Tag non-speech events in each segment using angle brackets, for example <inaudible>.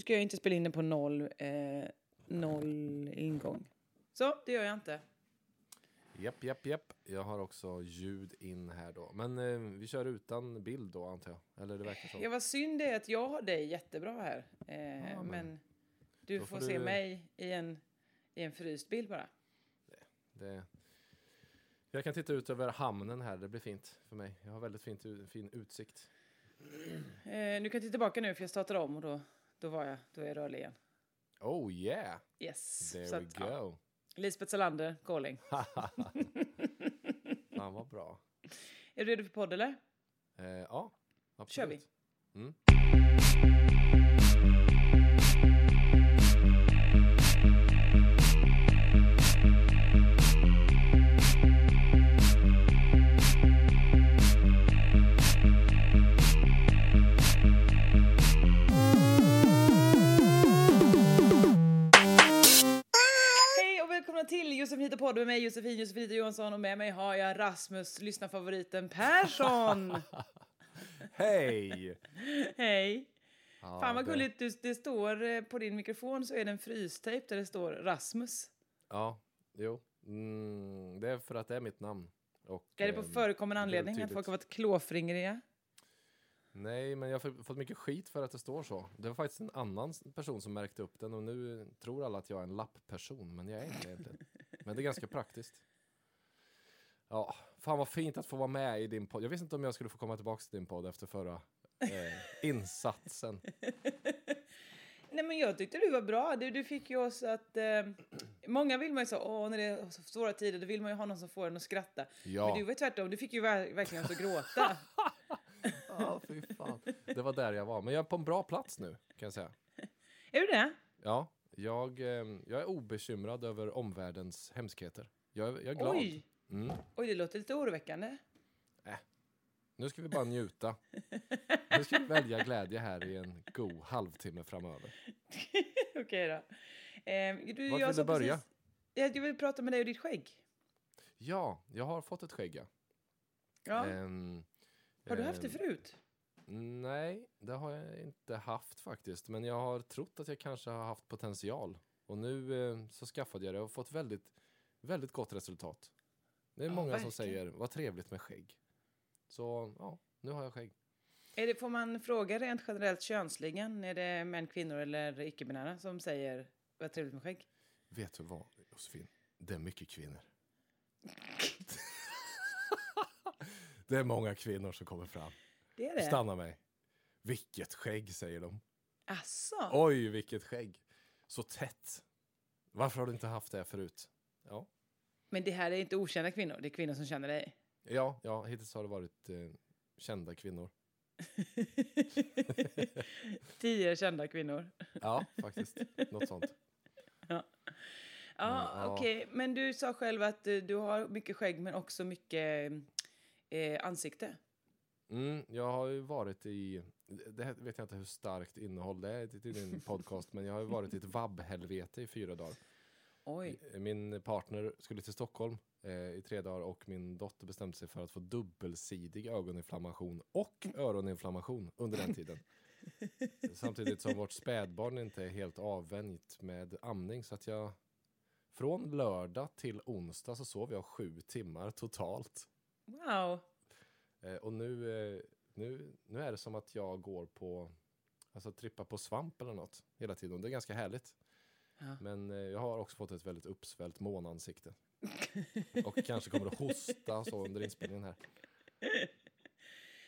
Nu ska jag inte spela in den på noll, eh, noll ingång. Så, det gör jag inte. Japp, japp, japp. Jag har också ljud in här då. Men eh, vi kör utan bild då antar jag. Eller det verkar så. Ja, vad synd det är att jag har dig jättebra här. Eh, Ja, men men, du får, får se du- mig i en, i en fryst bild bara. Det... Jag kan titta ut över hamnen här. Det blir fint för mig. Jag har väldigt fint, fin utsikt. Eh, du kan titta tillbaka nu för jag startar om och då, då, var jag, då är jag rörlig igen. Oh yeah! Yes. There Så we att, ja. go. Lisbeth Salander, calling. <laughs> Fan vad bra. Är du redo för podd eller? Eh, ja, absolut. Kör vi. Mm. Med mig Josefin Josefin Johansson och med mig har jag Rasmus, lyssnarfavoriten Persson. <laughs> Hej! Hej! Ja, Fan vad det- gulligt, du, det står eh, på din mikrofon så är det en frystejp där det står Rasmus. Ja, jo. Mm, det är för att det är mitt namn. Och, Är det på förekommande det är anledning att folk har varit klåfingriga? Nej, men jag har fått- fått mycket skit för att det står så. Det var faktiskt en annan person som märkte upp den och nu tror alla att jag är en lappperson, men jag är inte egentligen. <laughs> Men det är ganska praktiskt. Ja, fan vad fint att få vara med i din podd. Jag visste inte om jag skulle få komma tillbaka till din podd efter förra eh, insatsen. <laughs> Nej men jag tyckte du var bra. Du, du fick ju oss att... Eh, många vill man ju så, åh när det är så svåra tider, då vill man ju ha någon som får en att skratta. Ja, Men du var tvärtom, du fick ju ver- verkligen oss att gråta. <laughs> ja fy fan. Det var där jag var. Men jag är på en bra plats nu, kan jag säga. <laughs> är du det? Ja, jag, eh, jag är obekymrad över omvärldens hemskheter. Jag, är- jag är glad. Oj! Mm. Oj, det låter lite oroväckande. Nu ska vi bara njuta. Nu ska vi välja glädje här i en god halvtimme framöver. <laughs> Okej då. Eh, du, Vart vill sa du börja? Precis, jag vill prata med dig och ditt skägg. Ja, jag har fått ett skägg. ja. Ja. Ehm, har du haft det ehm, förut? Nej, det har jag inte haft faktiskt. Men jag har trott att jag kanske har haft potential. Och nu eh, så skaffade jag det och fått väldigt, väldigt gott resultat. Det är Ja, många som verkligen. säger, vad trevligt med skägg. Så ja, nu har jag skägg. Är det, får man fråga rent generellt könsligen? Är det män, kvinnor eller icke-binära som säger vad trevligt med skägg? Vet du vad, Josefin? Det är mycket kvinnor. <laughs> det är många kvinnor som kommer fram. Det är det? Stanna mig. Vilket skägg, säger de. Asså? Oj, vilket skägg. Så tätt. Varför har du inte haft det förut? Ja, Men det här är inte okända kvinnor, det är kvinnor som känner dig. ja, ja hittills har det varit eh, kända kvinnor. <laughs> Tio kända kvinnor. Ja, faktiskt. Något sånt. Ja, ja. okej. Men du sa själv att eh, du har mycket skägg men också mycket eh, ansikte. Mm, jag har ju varit i, det här vet jag inte hur starkt innehåll det är till din <laughs> podcast, men jag har ju varit i ett vabbhelvete i fyra dagar. Oj. Min partner skulle till Stockholm eh, i tre dagar och min dotter bestämde sig för att få dubbelsidig ögoninflammation och öroninflammation under den tiden. <laughs> Samtidigt som vårt spädbarn inte är helt avvänjt med amning så att jag från lördag till onsdag så sov jag sju timmar totalt. Wow. Eh, och nu, eh, nu, nu är det som att jag går på Alltså trippa på svamp eller något hela tiden. Det är ganska härligt. Ja. Men eh, jag har också fått ett väldigt uppsvällt månansikte. Och kanske kommer att hosta så under inspelningen här. <laughs>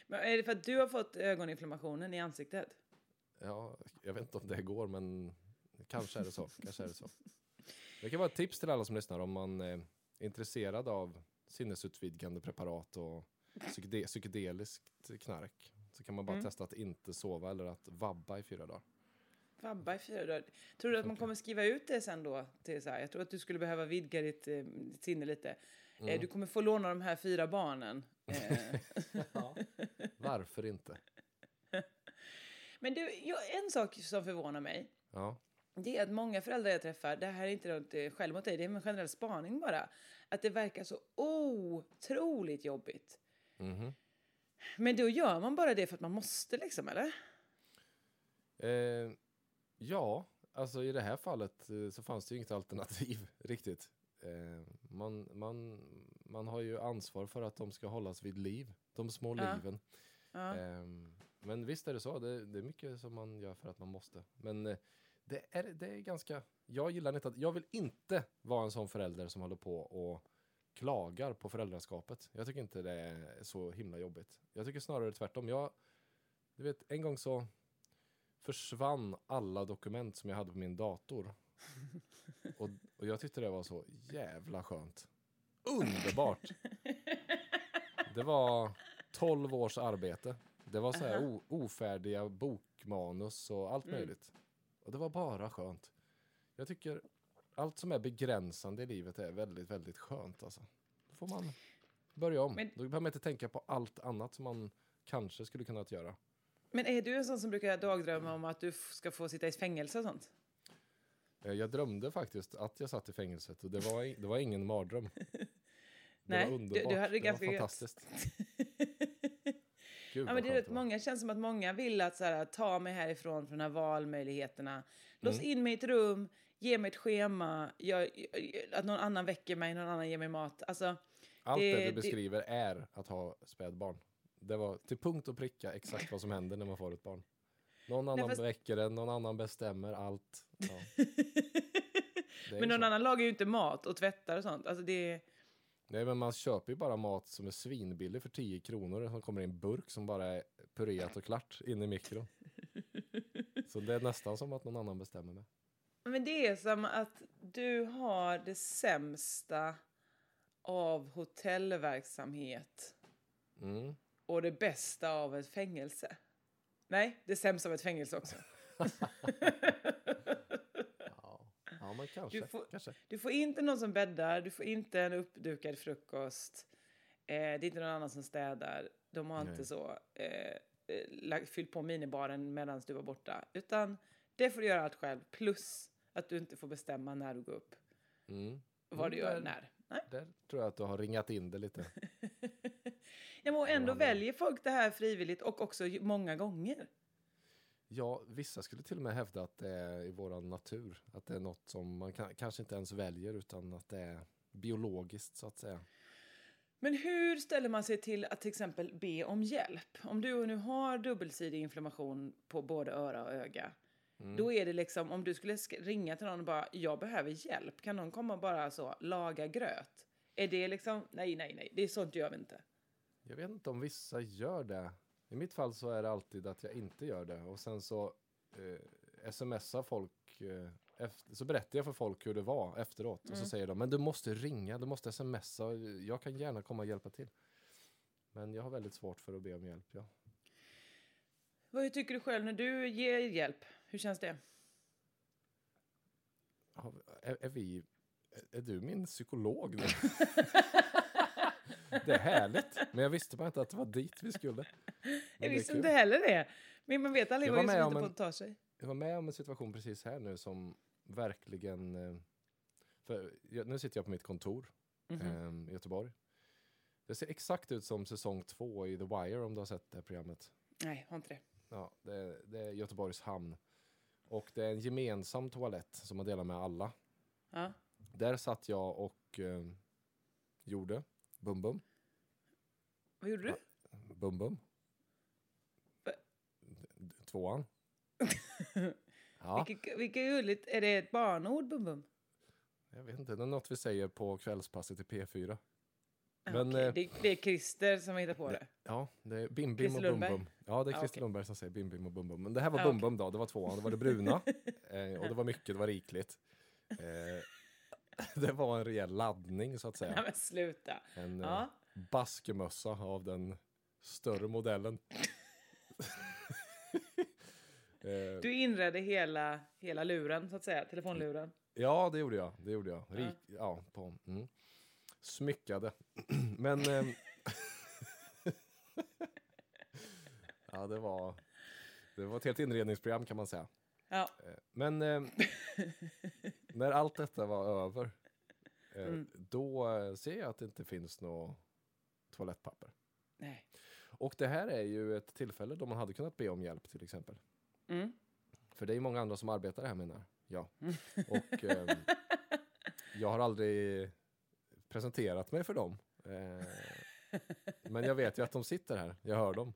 Men är det för att du har fått ögoninflammationen i ansiktet? Ja, jag vet inte om det går, men kanske är det så. Kanske är det så. Det kan vara ett tips till alla som lyssnar om man är intresserad av sinnesutvidgande preparat och psykede psykedeliskt knark. Så kan man bara Mm. testa att inte sova eller att vabba i fyra dagar. Vabba i fyra dagar. Tror du att man kommer skriva ut det sen då? Till så här? Jag tror att du skulle behöva vidga ditt, eh, ditt sinne lite. Mm. Eh, du kommer få låna de här fyra barnen. Eh, <laughs> Ja. Varför inte? <laughs> men du, en sak som förvånar mig. Ja. Det är att många föräldrar jag träffar, det här är inte något skäll mot dig, det är en generell spaning bara. Att det verkar så otroligt jobbigt. Mhm. Men då gör man bara det för att man måste liksom, eller? Eh, ja, alltså i det här fallet eh, så fanns det ju inget <laughs> alternativ riktigt. Eh, man, man, man har ju ansvar för att de ska hållas vid liv, de små Ja. liven. Ja. Ehm, men visst är det så, det, det är mycket som man gör för att man måste. Men eh, det är, det är ganska, jag gillar inte att, jag vill inte vara en sån förälder som håller på och klagar på föräldraskapet. Jag tycker inte det är så himla jobbigt. Jag tycker snarare tvärtom. Jag, du vet, en gång så försvann alla dokument som jag hade på min dator. Och, och jag tyckte det var så jävla skönt. Underbart! Det var 12 års arbete. Det var så här ofärdiga bokmanus och allt Mm. möjligt. Och det var bara skönt. Jag tycker allt som är begränsande i livet är väldigt, väldigt skönt alltså. Då får man börja om. Men- Då behöver man inte tänka på allt annat som man kanske skulle kunnat göra. Men är du en sån som brukar dagdrömma om att du ska få sitta i fängelse och sånt? Eh, Jag drömde faktiskt att jag satt i fängelset och det var, det var ingen mardröm. <laughs> Det Nej, var du- underbart. du hade det det ganska var fantastiskt. <laughs> Gud, Ja, men det är många känns som att många vill att så här, ta mig härifrån från de här valmöjligheterna. Lås Mm. in mig i ett rum, ge mig ett schema, jag, att någon annan väcker mig, någon annan ger mig mat. Alltså, Allt det- det, du det- beskriver är att ha spädbarn. Det var till punkt och pricka exakt vad som händer när man får ett barn. Någon annan fast- väcker en, någon annan bestämmer allt. Ja. <laughs> Det men någon så. annan lagar ju inte mat och tvättar och sånt. Alltså det, Nej, men man köper ju bara mat som är svinbillig för 10 kronor som kommer i en burk som bara är purerat och klart in i mikron. <laughs> Så det är nästan som att någon annan bestämmer med. Men det är som att du har det sämsta av hotellverksamhet Mm. och det bästa av ett fängelse. Nej, det sämsta av ett fängelse också. <laughs> Ja. men kanske. Du får- kanske. Du får inte någon som bäddar, du får inte en uppdukad frukost. Eh, det är inte någon annan som städar. De har inte Nej. så eh, eh, fyllt på minibaren medan du var borta. Utan det får du göra allt själv. Plus att du inte får bestämma när du går upp. Mm. Vad du Mm, gör där- när. Nej. Där tror jag att du har ringat in det lite. <laughs> Ja, och ändå väljer folk det här frivilligt och också många gånger. Ja, vissa skulle till och med hävda att det är i våran natur. Att det är något som man kan, kanske inte ens väljer utan att det är biologiskt så att säga. Men hur ställer man sig till att till exempel be om hjälp? Om du nu har dubbelsidig inflammation på både öra och öga. Mm. Då är det liksom, om du skulle sk- ringa till någon och bara, jag behöver hjälp. Kan någon komma och bara så, laga gröt? Är det liksom, nej, nej, nej, det är sånt gör vi inte. Jag vet inte om vissa gör det. I mitt fall så är det alltid att jag inte gör det. Och sen så eh, smsar folk. Eh, efter, så berättar jag för folk hur det var efteråt. Och så säger de, men du måste ringa, du måste smsa. Jag kan gärna komma och hjälpa till. Men jag har väldigt svårt för att be om hjälp, ja. Vad tycker du själv när du ger hjälp? Hur känns det? Är, är vi... Är du min psykolog nu? <laughs> det är härligt. Men jag visste bara inte att det var dit vi skulle. Men Jag visste inte heller det. Men man vet aldrig vad som inte en- att ta sig. Jag var med om en situation precis här nu som verkligen... eh, För jag, nu sitter jag på mitt kontor Mhm. eh, i Göteborg. Det ser exakt ut som säsong två i The Wire om du har sett det programmet. Nej, har inte det. Ja, det, är- det är Göteborgs hamn. Och det är en gemensam toalett som man delar med alla. Ja. Där satt jag och eh, gjorde bum bum. Vad gjorde du? Bum bum. Va? D- Tvåan. <laughs> Ja, Vilket, vilket gulligt. Är det ett barnord, bum bum? jag vet inte, det är något vi säger på kvällspasset i P4. Ah, Men, okej. eh, det, det är Christer som hittar på det. Ja, det är Bim Bim och Bum? Bum. Ja, det är Ah, Christer okej. Lundberg som säger Bim Bim och Bum Bum. Men det här var Ah, Bum okej. Bum då, det var tvåan. Det var det bruna. <laughs> eh, och det var mycket, det var rikligt. Eh, <laughs> det var en rejäl laddning så att <laughs> Nej säga. men sluta. En eh, Ja. baskemössa av den större modellen. eh, Du inredde hela, hela luren, så att säga. Telefonluren. Ja, det gjorde jag. Det gjorde jag. Rik, ja. på, mm. Smyckade. <clears throat> Men... ehm, <laughs> ja, det var... Det var ett helt inredningsprogram kan man säga. Ja. Eh, Men ehm, <laughs> när allt detta var över, eh, Mm. då eh, ser jag att det inte finns något toalettpapper. Nej. Och det här är ju ett tillfälle då man hade kunnat be om hjälp till exempel. Mm. För det är ju många andra som arbetar här menar jag. Mm. Och ehm, <laughs> jag har aldrig presenterat mig för dem. Eh, men jag vet ju att de sitter här, jag hör dem.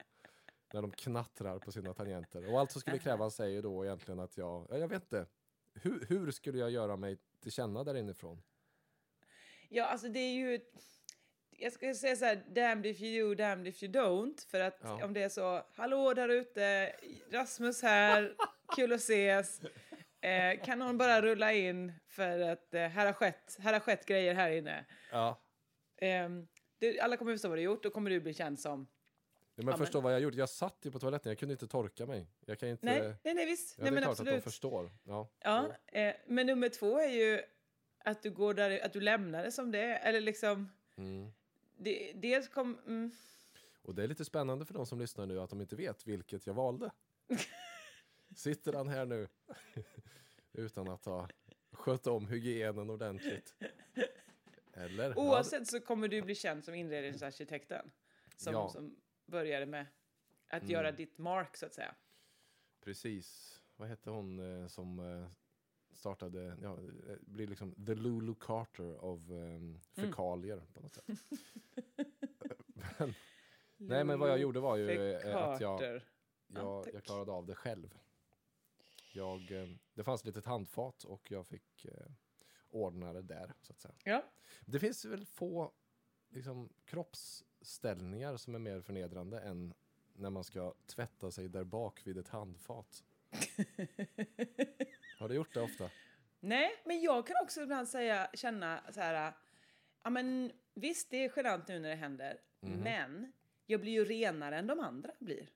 När de knattrar på sina tangenter. Och allt som skulle krävas är ju då egentligen att jag, ja, jag vet inte. Hur, hur skulle jag göra mig till känna där inifrån? Ja, alltså det är ju... Jag ska säga så här, damned if you do, damned if you don't. För att Ja. om det är så, hallå där ute, Rasmus här, kul att ses. Eh, kan någon bara rulla in för att eh, här, har skett, här har skett grejer här inne. Ja. Ehm, du, alla kommer förstå vad du gjort, då kommer du bli känd som... Ja, men Ja, förstå men- vad jag gjorde. Jag satt ju på toaletten, jag kunde inte torka mig. Jag kan inte... Nej, nej, nej visst. ja, nej, det är klart att absolut. de förstår. Ja. Ja, eh, men nummer två är ju att du går där, att du lämnar det som det är. Eller liksom, Mm. det, dels kom... Mm, Och det är lite spännande för de som lyssnar nu att de inte vet vilket jag valde. <laughs> Sitter han här nu <laughs> utan att ha skött om hygienen ordentligt? Eller? Oavsett så kommer du bli känd som inredningsarkitekten. Som, Ja. som började med att Mm. göra ditt mark, så att säga. Precis. Vad hette hon eh, som eh, startade, ja, eh, blir liksom the Lulu Carter av Mm. eh, fekalier på något sätt. <laughs> men, nej men vad jag gjorde var ju eh, att jag, Carter. jag, jag klarade av det själv. Jag, eh, det fanns ett litet handfat och jag fick eh, ordna det där så att säga. Ja, Det finns väl få liksom, kroppsställningar som är mer förnedrande än när man ska tvätta sig där bak vid ett handfat. <laughs> Har du gjort det ofta? Nej, men jag kan också ibland säga, känna så här, ja men visst det är genant nu när det händer, Mhm. men jag blir ju renare än de andra blir.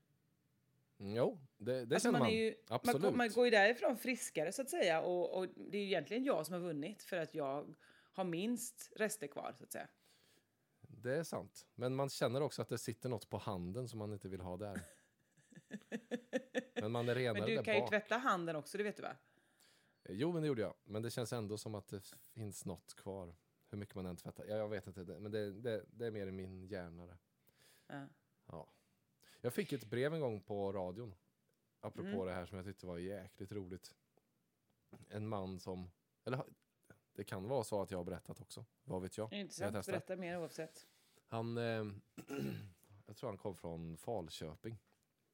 Jo, det, det Alltså känner man. är ju, man, Absolut. man går ju därifrån friskare så att säga och, och det är ju egentligen jag som har vunnit för att jag har minst rester kvar så att säga. Det är sant. Men man känner också att det sitter något på handen som man inte vill ha där. Men man är <laughs> renare Men du där kan ju bak. tvätta handen också, det vet du va? Jo, men det gjorde jag. Men det känns ändå som att det finns något kvar. Hur mycket man än tvättar. Ja, jag vet inte, men det, det, det är mer i min hjärna. det. Ja. Ja. Jag fick ett brev en gång på radion. Apropå Mm. det här som jag tyckte var jäkligt roligt. En man som, eller det kan vara så att jag har berättat också. Vad vet jag? Intressant, testar. berätta mer oavsett. Han, eh, <clears throat> jag tror han kom från Falköping.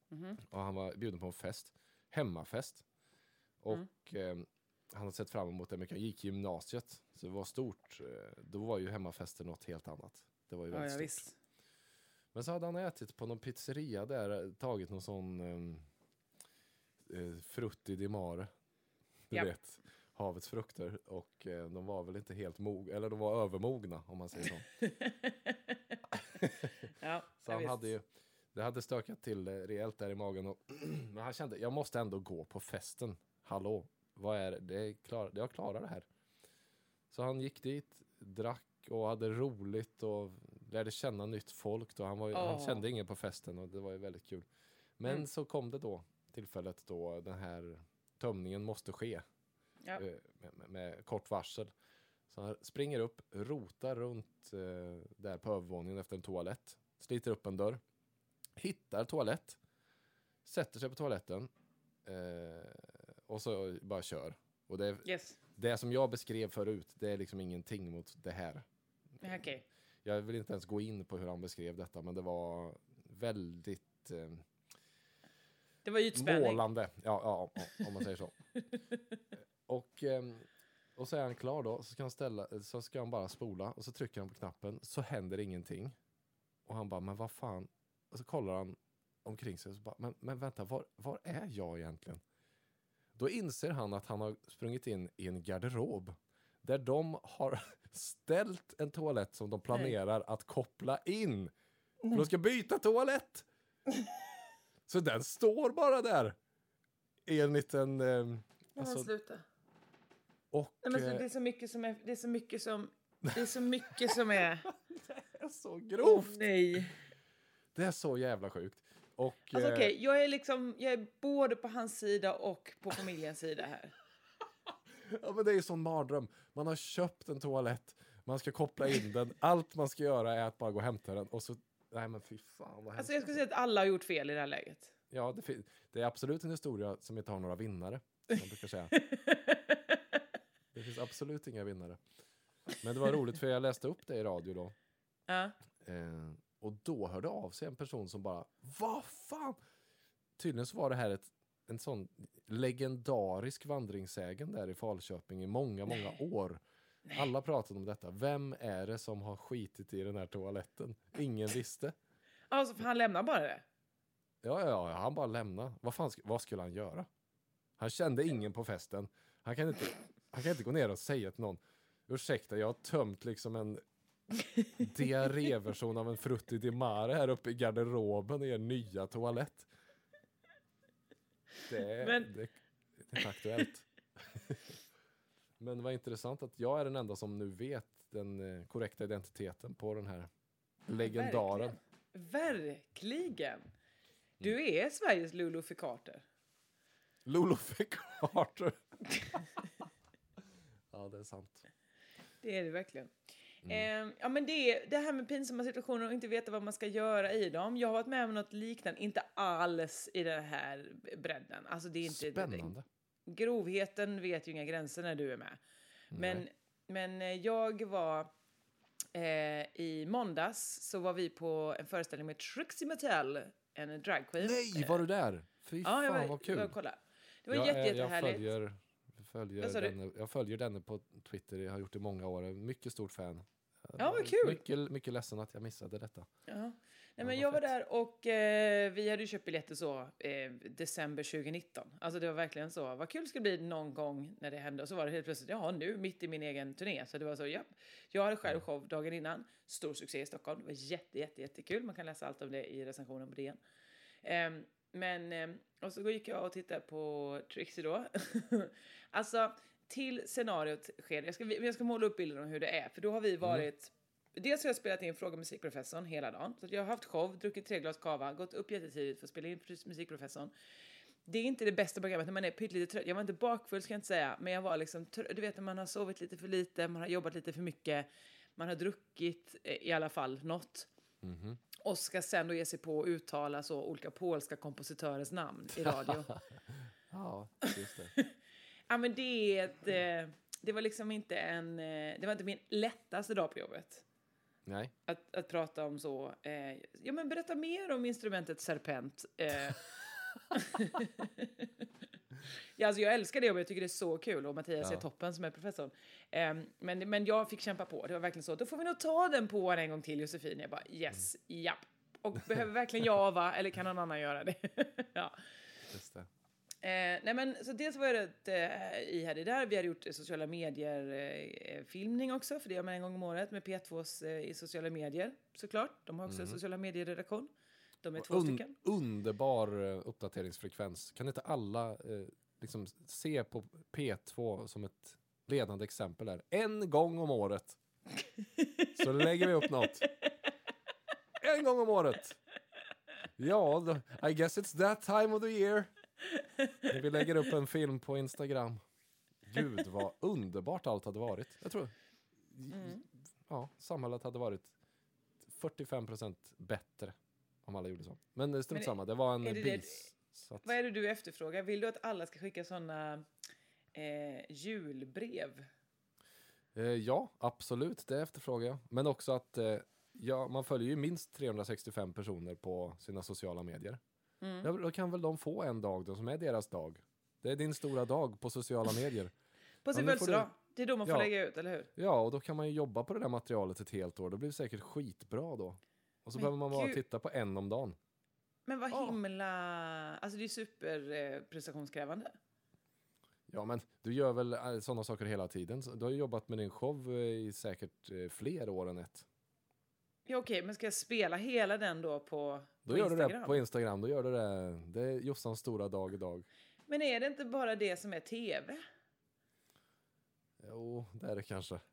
Mhm. Och han var bjuden på en fest. Hemmafest. Och Mm. eh, han hade sett fram emot det mycket. Han gick i gymnasiet. Så det var stort. Eh, då var ju hemmafester något helt annat. Det var ju väldigt ja, stort. Men så hade han ätit på någon pizzeria där, eh, tagit någon sån um, eh, frutti di mare. Du Japp. vet, havets frukter. Och eh, de var väl inte helt mogna, eller de var övermogna om man säger så. <laughs> ja, <laughs> Så han visst. hade ju, det hade stökat till det rejält där i magen. Och, <clears throat> men han kände, jag måste ändå gå på festen. Hallå, vad är det? det är klar, jag klarar det här. Så han gick dit, drack och hade roligt och lärde känna nytt folk. Då. Han, var, ju- han kände ingen på festen och det var ju väldigt kul. Men Mm. så kom det då tillfället då den här tömningen måste ske Ja. eh, med, med, med kort varsel. Så han springer upp, rotar runt eh, där på övervåningen efter en toalett, sliter upp en dörr, hittar toalett, sätter sig på toaletten eh, och så bara kör. Och det, Yes, det som jag beskrev förut, det är liksom ingenting mot det här. Okej. Jag vill inte ens gå in på hur han beskrev detta, men det var väldigt... Eh, Det var ytspänning. Målande, ja, ja, om man säger så. <laughs> och, ehm, och så är han klar då, så ska, han ställa, så ska han bara spola och så trycker han på knappen, så händer ingenting. Och han bara, men vad fan? Och så kollar han omkring sig och så bara, men, men vänta, var, var är jag egentligen? Då inser han att han har sprungit in i en garderob där de har ställt en toalett som de planerar att koppla in. För de ska byta toalett! <laughs> Så den står bara där. I en liten... Eh, alltså, sluta. och... Nej, men så, eh, det är så mycket som är... Det är så mycket som... Det är så mycket som är... <laughs> det är så grovt! nej. Det är så jävla sjukt. Och... Alltså eh, okej, jag är liksom... Jag är både på hans sida och på familjens sida här. Ja, men det är ju sån mardröm. Man har köpt en toalett, man ska koppla in den. Allt man ska göra är att bara gå och hämta den. Och så... Nej men fy fan vad. Alltså jag skulle säga att alla har gjort fel i det här läget. Ja, det, det är absolut en historia som inte har några vinnare. Som man brukar säga. <laughs> Det finns absolut inga vinnare. Men det var roligt för jag läste upp det i radio då. Ja. Eh, och då hörde av sig en person som bara, vad fan? Tydligen så var det här ett, en sån legendarisk vandringssägen där i Falköping i många, många år. Alla pratade om detta. Vem är det som har skitit i den här toaletten? Ingen visste. Alltså för han lämnar bara det. Ja, ja, ja, han bara lämnade. Vad, fan, vad skulle han göra? Han kände ingen på festen. Han kan inte, han kan inte gå ner och säga till någon, ursäkta, jag har tömt liksom en diarréversion av en Frutti di Mare här uppe i garderoben i er nya toalett. Det Men- det, det är aktuellt. <laughs> Men vad intressant att jag är den enda som nu vet den eh, korrekta identiteten på den här legendaren. Verkligen. Verkligen. Du är Sveriges Lulu Carter. Lolo Carter. <laughs> ja, det är sant. Det är det verkligen. Mm. Eh, ja, men det, det här med pinsamma situationer och inte veta vad man ska göra i dem. Jag har varit med om något liknande, inte alls i den här bredden. Alltså det är inte, Spännande. grovheten vet ju inga gränser när du är med. Men, men eh, jag var eh, i måndags så var vi på en föreställning med Trixie Mattel, en dragqueen. Nej, var du där? Fy Ja, jag fan var, vad kul. Jag kolla. Det var jag, jätte, är- jag, jättehärligt. följer, följer du? denne, jag följer denne på Twitter, jag har gjort det i många år. Mycket stort fan. Ja, vad kul. Mycket, mycket ledsen att jag missade detta. Ja. Ja, Nej, men vad jag var fett. där och eh, vi hade ju köpt biljetter så eh, december 2019. Alltså det var verkligen så, vad kul det bli någon gång när det hände. Och så var det helt plötsligt, jaha nu mitt i min egen turné. Så det var så, ja. Jag hade själv show dagen innan, stor succé i Stockholm. Det var jätte, jätte, jättekul. Man kan läsa allt om det i recensionen på DN. Ehm, men, ehm, och så gick jag och tittade på Trixie då. <laughs> alltså, till scenariot sker, jag ska, jag ska måla upp bilden om hur det är, för då har vi varit Dels har jag spelat in Fråga Musikprofessorn hela dagen. Så jag har haft show, druckit tre glas cava, gått upp jättetidigt för att spela in Musikprofessorn. Det är inte det bästa programmet när man är pyttelite trött. Jag var inte bakfull ska jag inte säga, men jag var liksom trött. Du vet när man har sovit lite för lite, man har jobbat lite för mycket, man har druckit eh, i alla fall något. Mhm. Och ska sen då ge sig på att uttala så olika polska kompositörers namn i radio. <laughs> Ja, just det. <laughs> ja men det är ett, eh, det var liksom inte en, eh, det var inte min lättaste dag på jobbet. Nej. Att, att prata om så. Eh, ja, men berätta mer om instrumentet serpent. Eh. <laughs> ja, alltså jag älskar det jobbet, jag tycker det är så kul och Mattias Ja. är toppen som är professor. Eh, men, men jag fick kämpa på, det var verkligen så. Då får vi nog ta den på en gång till Josefin. Jag bara yes, japp. Och behöver verkligen jag va, eller kan någon annan göra det? <laughs> ja. Just det. Eh, nej men, så dels var jag rätt eh, ihärdig där. Vi hade gjort eh, sociala medier-filmning också, för det gör man en gång om året med P2s eh, i sociala medier såklart. De har också en sociala medier-redaktion. De är två. Un, stycken. underbar eh, uppdateringsfrekvens. Kan inte alla eh, liksom se på P2 som ett ledande exempel där? En gång om året <laughs> så lägger vi upp något. En gång om året. Ja, I guess it's that time of the year. När vi lägger upp en film på Instagram. Gud vad underbart allt hade varit. Jag tror Mm. ja, samhället hade varit 45% bättre om alla gjorde så. Men eh, strunt samma, det var en det det- bis. Så att, Vad är det du efterfrågar? Vill du att alla ska skicka såna eh, julbrev? eh, ja, absolut, det efterfrågar jag. Men också att eh, ja, man följer ju minst 365 personer på sina sociala medier. Mm. Ja, då kan väl de få en dag då, som är deras dag. Det är din stora dag på sociala medier. <laughs> På sin Ja, födelsedag. Det är då man får Ja. lägga ut, eller hur? Ja, och då kan man ju jobba på det där materialet ett helt år. Det blir säkert skitbra då. Och så Men behöver man bara gud. titta på en om dagen. Men vad Ja. himla... Alltså det är superprestationskrävande. Ja, men du gör väl sådana saker hela tiden? Så Du har ju jobbat med din show eh, i säkert eh, fler år än ett. Ja, okej, men ska jag spela hela den då på, Då på gör du Instagram? det på Instagram. Då gör du det. Det är Jossans stora dag idag. Men är det inte bara det som är tv? Jo, det är det kanske. <laughs>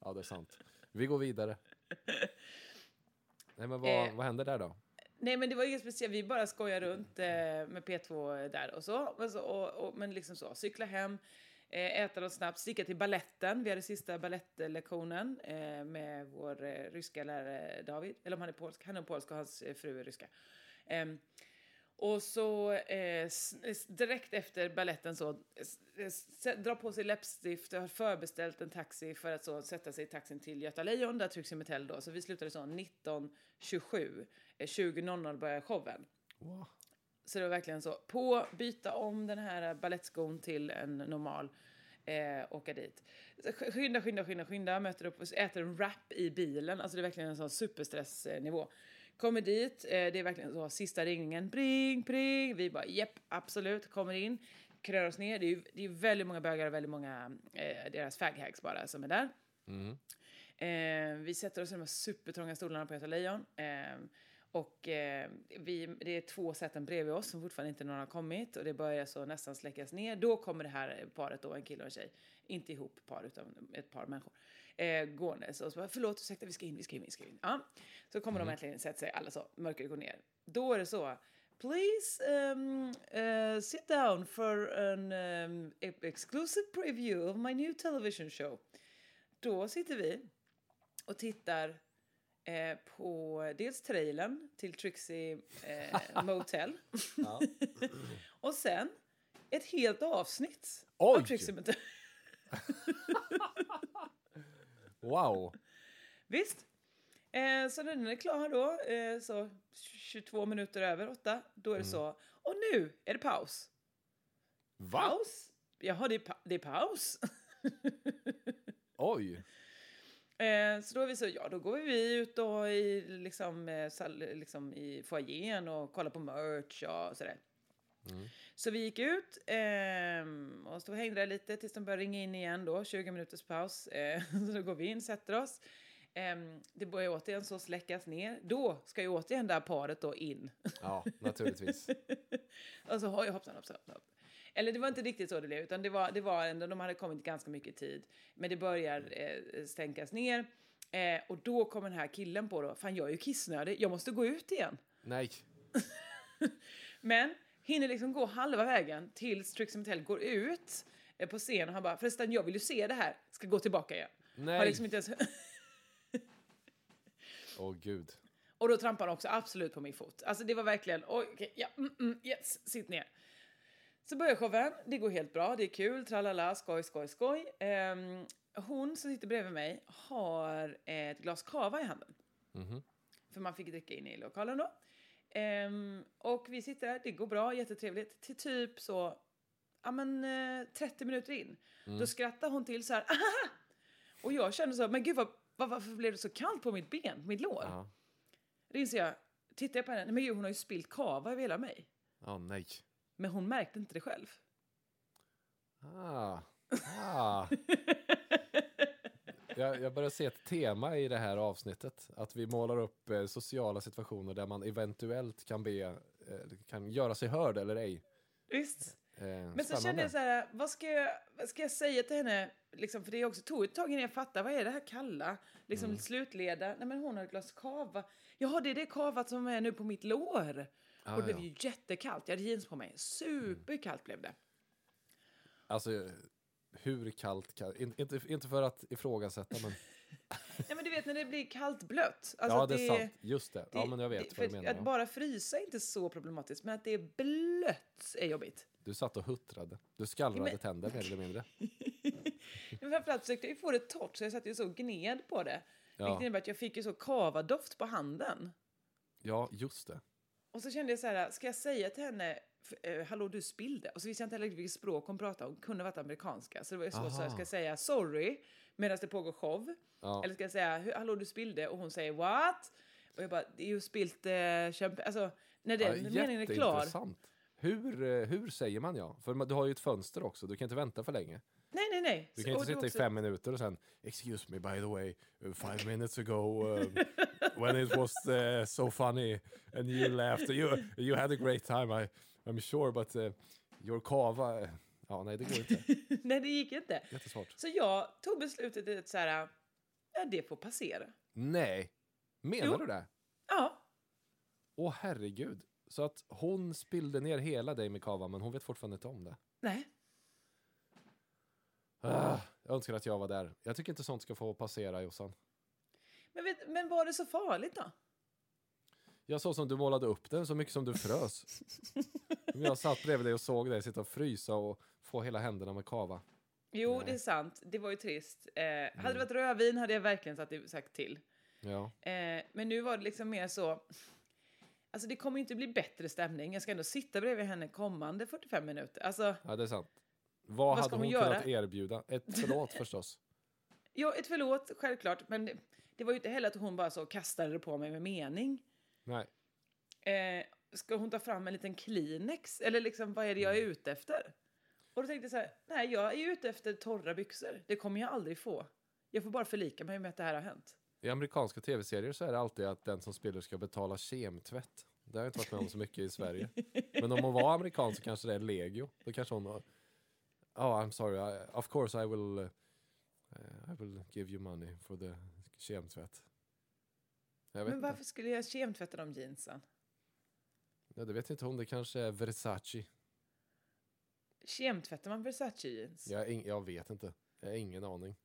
ja, det är sant. Vi går vidare. Nej, men vad, Eh. vad händer där då? Nej, men det var inget speciellt. Vi bara skojar runt eh, med P2 där och så. Och så och, och, men liksom så, cykla hem, eh, äta något snabbt, sticka till balletten. Vi hade sista ballettlektionen eh, med vår eh, ryska lärare David. Eller om han är polsk. Han är polsk och hans eh, fru är ryska. Och så eh, direkt efter balletten så s- s- dra på sig läppstift har förbeställt en taxi för att så sätta sig i taxin till Göta Lejon, där Trixie Metell då. Så vi slutade så 19.27. Eh, 20.00 börjar showen. Wow. Så det var verkligen så. På, byta om den här balettskon till en normal. Eh, åka dit. Skynda, skynda, skynda, skynda. Möter upp och äter en wrap i bilen. Alltså det är verkligen en sån superstressnivå. Kommer dit, eh, det är verkligen så sista ringningen. Pring, pring. Vi bara jepp, absolut. Kommer in, krör oss ner. Det är ju det är väldigt många bögar och väldigt många eh, deras faghags bara som är där. Mm. Eh, vi sätter oss i de här supertrånga stolarna på Göta Lejon. Eh, och eh, vi, det är två säten bredvid oss som fortfarande inte någon har kommit. Och det börjar så nästan släckas ner. Då kommer det här paret då, en kille och en tjej. Inte ihop par, utan ett par människor. Eh, gåendes. Och så bara, förlåt, ursäkta, vi ska in, vi ska in, vi ska in. Ja. Så kommer de äntligen, sätter sig, alla så, mörkret går ner. Då är det så. Please um, uh, sit down for an um, exclusive preview of my new television show. Då sitter vi och tittar eh, på dels trailern till Trixie eh, <laughs> Motel <laughs> och sen ett helt avsnitt Oj! av Trixie Motel. <laughs> Wow! Visst? Eh, så när den är klar då, eh, så 22 minuter över åtta, då är det så. Och nu är det paus. Va? Paus? Jaha, det är, pa- det är paus. Oj! <laughs> Eh, så då är vi så, ja då går vi ut och i, liksom, eh, liksom i foajén och kollar på merch och sådär. Så vi gick ut ehm, och stod och hängde där lite tills de började ringa in igen då, 20 minuters paus. Eh, <laughs> så då går vi in, sätter oss. Ehm, det börjar återigen så släckas ner. Då ska ju återigen det här paret då in. Ja, naturligtvis. <laughs> Och så oj, hoppsan, hoppsan, hoppsan. Eller det var inte riktigt så det blev, utan det var, det var ändå, de hade kommit ganska mycket tid. Men det börjar eh, stänkas ner. Eh, och då kommer den här killen på då, fan jag är ju kissnödig, jag måste gå ut igen. Nej. <laughs> Men hinner liksom gå halva vägen tills Trixie Mattel går ut eh, på scen och han bara, förresten jag vill ju se det här, ska gå tillbaka igen. Har Nej. liksom inte ens... <laughs> Åh gud. Och då trampar han också absolut på min fot. Alltså det var verkligen, oj, okej, ja, mm, mm, yes, sitt ner. Så börjar showen, det går helt bra, det är kul, tralala, skoj, skoj, skoj. Ehm, hon som sitter bredvid mig har ett glas kava i handen. Mhm. För man fick dricka in i lokalen då. Ehm, och vi sitter där, det går bra, jättetrevligt. Till typ så, ja men eh, 30 minuter in. Då skrattar hon till så här, Ahaha! Och jag känner så, men gud vad, vad, varför blev det så kallt på mitt ben, på mitt lår? Ja. Då inser jag, tittar jag på henne, nej men gud hon har ju spilt kava över hela mig. Ja, nej. Men hon märkte inte det själv. Ah. Ah. <laughs> Jag, jag börjar se ett tema i det här avsnittet. Att vi målar upp eh, sociala situationer där man eventuellt kan be, eh, kan göra sig hörd eller ej. Visst? Eh, Men så kände jag så här, vad ska jag, vad ska jag säga till henne? Liksom, för det är också tog ett tag innan jag fattade, vad är det här kalla? Liksom Mm. slutleda, nej men hon har ett glas kava. Jaha, det är det kavat som är nu på mitt lår. Ah, och det blev ja. ju jättekallt, jag hade jeans på mig. Superkallt blev det. Alltså, hur kallt kan... in- Inte, inte för att ifrågasätta, men... <laughs> Nej men du vet när det blir kallt blött. Alltså ja, att det är sant. Just det. Ja, det- men jag vet det- vad du menar. Att ja. bara frysa är inte så problematiskt, men att det är blött är jobbigt. Du satt och huttrade. Du skallrade Men- tänder mer eller mindre. <laughs> Men framförallt försökte jag få det torrt så jag satt ju så gned på det. Ja. Vilket innebär att jag fick ju så kavadoft på handen. Ja, just det. Och så kände jag så här, ska jag säga till henne, hallå du spillde? Och så visste jag inte heller vilket språk hon pratade om, kunde varit amerikanska. Så det var ju svårt, så Aha. ska jag säga sorry medan det pågår show? Ja. Eller ska jag säga, "Hu- hallå du spillde? Och hon säger what? Och jag bara, ju spilt eh, kämpe... Alltså, när den ja, meningen är klar. Hur, eh, hur säger man ja? För du har ju ett fönster också, du kan inte vänta för länge. Nej, nej, nej. Du Så- kan inte och det sitta var i också- fem minuter och sen Excuse me by the way, uh, five minutes ago um, when it was uh, so funny and you laughed, you, you had a great time I, I'm sure but uh, your kava, uh, ja nej det går inte. <laughs> nej, det gick inte. Jättesvårt. Så jag tog beslutet att så här, ja, det får passera. Nej, menar Jo. du det? Ja, Åh herregud. Så att hon spillde ner hela dig med kava men hon vet fortfarande inte om det. nej. Ah, jag önskar att jag var där. Jag tycker inte sånt ska få passera Jossan. Men, vet, men var det så farligt då? Jag såg som du målade upp den så mycket som du frös. <laughs> Men jag satt bredvid dig och såg dig sitta och frysa och få hela händerna med kava. Jo, Nej. Mm. det är sant. Det var ju trist. Eh, Hade det varit rödvin hade jag verkligen sagt, sagt till. Ja, Eh, men nu var det liksom mer så... Alltså det kommer inte bli bättre stämning. Jag ska ändå sitta bredvid henne kommande 45 minuter. Alltså, ja det är sant. Vad, Vad hade hon hon kunnat göra? erbjuda? Ett <laughs> förlåt förstås. ja, ett förlåt, självklart. Men det, det var ju inte heller att hon bara så kastade det på mig med mening. Nej. Eh, ska hon ta fram en liten Kleenex? Eller liksom, vad är det jag är ute efter? Och då tänkte jag så här, nej, jag är ute efter torra byxor. Det kommer jag aldrig få. Jag får bara förlika mig med att det här har hänt. I amerikanska tv-serier så är det alltid att den som spiller ska betala kemtvätt. Det har jag inte varit med om så mycket i Sverige. <laughs> Men om hon var amerikan så kanske det är legio. Då kanske hon har... Oh, I'm sorry. I, of course I will... Uh, I will give you money for the kemtvätt. Men inte. varför skulle jag kemtvätta de jeansen? Ja, det vet inte hon. Det kanske är Versace. Kemtvättar man Versace jeans? Jag, ing- jag vet inte. Jag har ingen aning.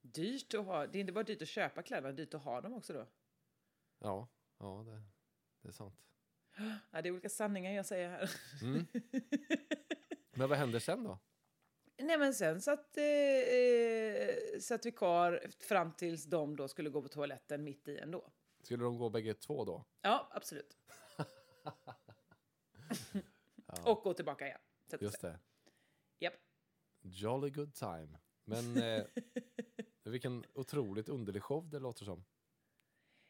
Dyrt att ha. Det är inte bara dyrt att köpa kläderna, dyrt att ha dem också då. Ja, ja det, det är sant. <gasps> Ja, det är olika sanningar jag säger här. Mm. <laughs> Men vad händer sen då? Nej men sen satt, eh, eh, satt vi kvar fram tills de då skulle gå på toaletten mitt i ändå. Skulle de gå bägge två då? Ja, absolut. <laughs> Och gå tillbaka igen. Just det. Japp. Jolly good time. Men <laughs> eh, vilken otroligt underlig show det låter som.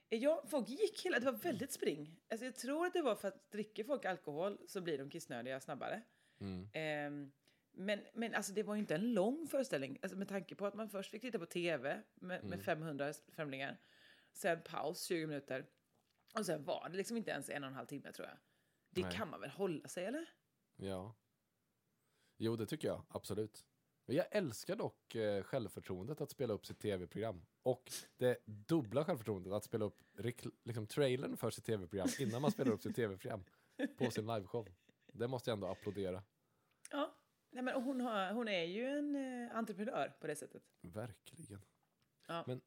Ja, folk gick hela... Det var väldigt spring. Alltså, jag tror att det var för att dricker folk alkohol så blir de kissnödiga snabbare. Mm. Ehm, men men alltså, det var ju inte en lång föreställning. Alltså, med tanke på att man först fick titta på tv med, Mm. med 500 främlingar. Sen paus 20 minuter. Och sen var det liksom inte ens en och en halv timme tror jag. Det Nej. kan man väl hålla sig eller? Ja. Jo, det tycker jag. Absolut. Jag älskar dock eh, självförtroendet att spela upp sitt tv-program. Och det dubbla självförtroendet att spela upp liksom, trailern för sitt tv-program innan man spelar upp sitt tv-program på sin liveshow. Det måste jag ändå applådera. Ja. Nej, men hon, har, hon är ju en eh, entreprenör på det sättet. Verkligen. Ja. Men,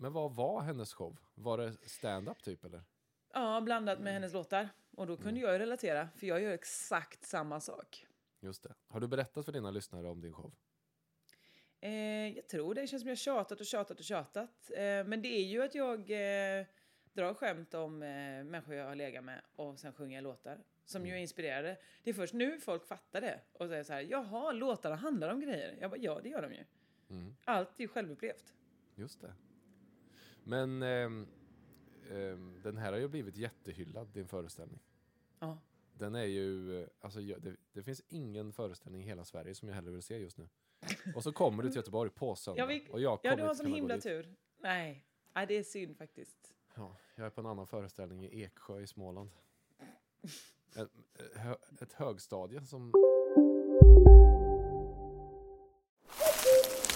men vad var hennes show? Var det stand-up typ eller? Ja, blandat med hennes låtar. Och då kunde jag ju relatera, för jag gör exakt samma sak. Just det. Har du berättat för dina lyssnare om din show? Eh, jag tror det. Det känns som jag tjatat och tjatat och tjatat. Eh, men det är ju att jag eh, drar skämt om eh, människor jag har legat med och sen sjunger jag låtar. Som ju är inspirerade. Det är först nu folk fattar det och säger så här, jaha, låtarna handlar om grejer. Jag bara, ja det gör de ju. Mm. Allt är ju självupplevt. Just det. Men ehm, ehm, den här har ju blivit jättehyllad, din föreställning. Ja. Den är ju, eh, alltså jag- det, det finns ingen föreställning i hela Sverige som jag hellre vill se just nu. Och så kommer du till Göteborg på söndag. Ja, vi- och jag Ja, du har sån himla tur. Nej, Nej det är synd faktiskt. Ja, jag är på en annan föreställning i Eksjö i Småland. <laughs> Ett, ett högstadie som...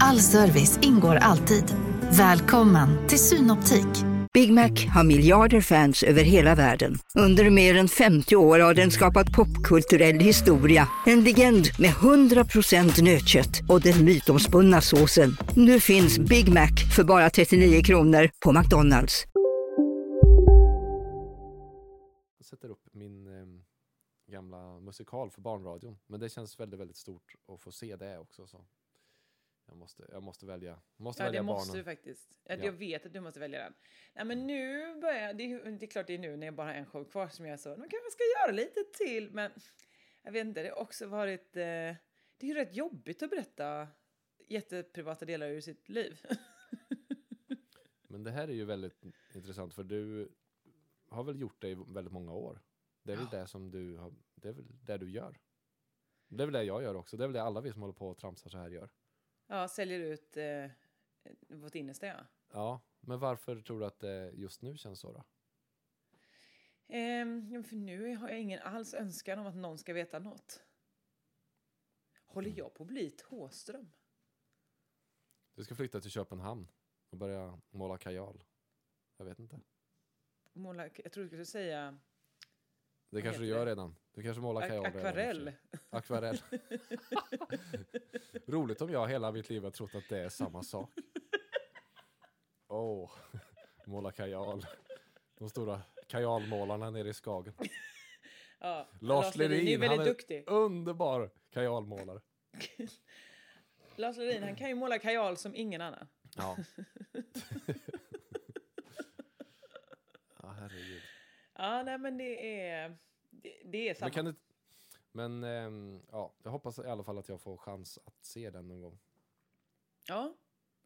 All service ingår alltid. Välkommen till Synoptik. Big Mac har miljarder fans över hela världen. Under mer än 50 år har den skapat popkulturell historia. En legend med 100% nötkött och den mytomspunna såsen. Nu finns Big Mac för bara 39 kronor på McDonalds. Jag sätter upp min eh, gamla musikal för barnradion. Men det känns väldigt, väldigt stort att få se det också. Så. Jag måste, jag måste välja, måste Ja, välja det måste barnen. du faktiskt. Ja. Ja. Jag vet att du måste välja den. Nej, men nu börjar det, det är klart det är nu när jag bara har en show kvar som jag så, nu kanske ska göra lite till, men jag vet inte, det har också varit, eh, det är ju rätt jobbigt att berätta jätteprivata delar ur sitt liv. <laughs> Men det här är ju väldigt intressant för du har väl gjort det i väldigt många år. Det är väl det som du har, det är väl det du gör. Det är väl det jag gör också. Det är väl det alla vi som håller på och tramsar så här gör. Ja, säljer ut eh, vårt innersta, ja. Ja, men varför tror du att det just nu känns så då? Ehm, för nu har jag ingen alls önskan om att någon ska veta något. Håller jag på att bli Thåström? Du ska flytta till Köpenhamn och börja måla kajal. Jag vet inte. Måla, jag tror du skulle säga Det kanske du gör det? redan. Du kanske målar ak- kajal akvarell. Akvarell. <laughs> Roligt om jag hela mitt liv har trott att det är samma sak. Åh, <laughs> måla kajal. De stora kajalmålarna nere i Skagen. <laughs> Ja, Lars Lerin, är han är duktig. underbar kajalmålare. Lars Lerin, han kan ju måla kajal som ingen annan. Ja, herregud. Ja, nej men det är, det, det är samma. Men, kan du, men ehm, ja, jag hoppas i alla fall att jag får chans att se den någon gång. Ja.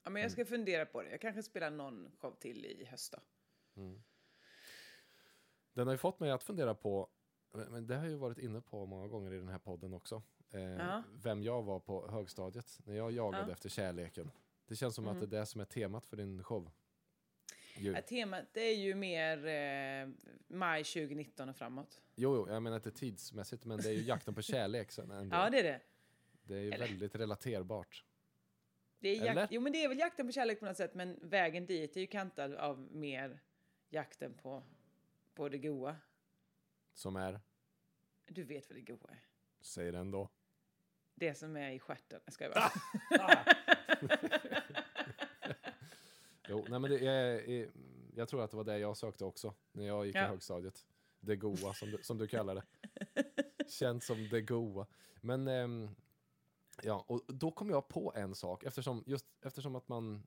ja, men jag Mm. ska fundera på det. Jag kanske spelar någon show till i höst då. Mm. Den har ju fått mig att fundera på, men det har jag ju varit inne på många gånger i den här podden också, eh, Ja. vem jag var på högstadiet när jag jagade Ja. efter kärleken. Det känns som att det är det som är temat för din show. Ju. Ja, temat det är ju mer eh, maj 2019 och framåt. Jo, jo, jag menar inte tidsmässigt, men det är ju jakten på kärlek sen ändå. <laughs> Ja, det är det. det är ju eller- väldigt relaterbart. det är Eller? jo, men det är väl jakten på kärlek på något sätt, men vägen dit är ju kantad av mer jakten på, på det goa. Som är, Du vet vad det goa är. säg den då. Det som är i stjärten. Jag skojar bara. <laughs> Jo, nej men det är, jag tror att det var det jag sökte också när jag gick i Ja. högstadiet. Det goa som du, som du kallar det. Känns som det goa. Men ehm, ja, och då kom jag på en sak eftersom, just eftersom att man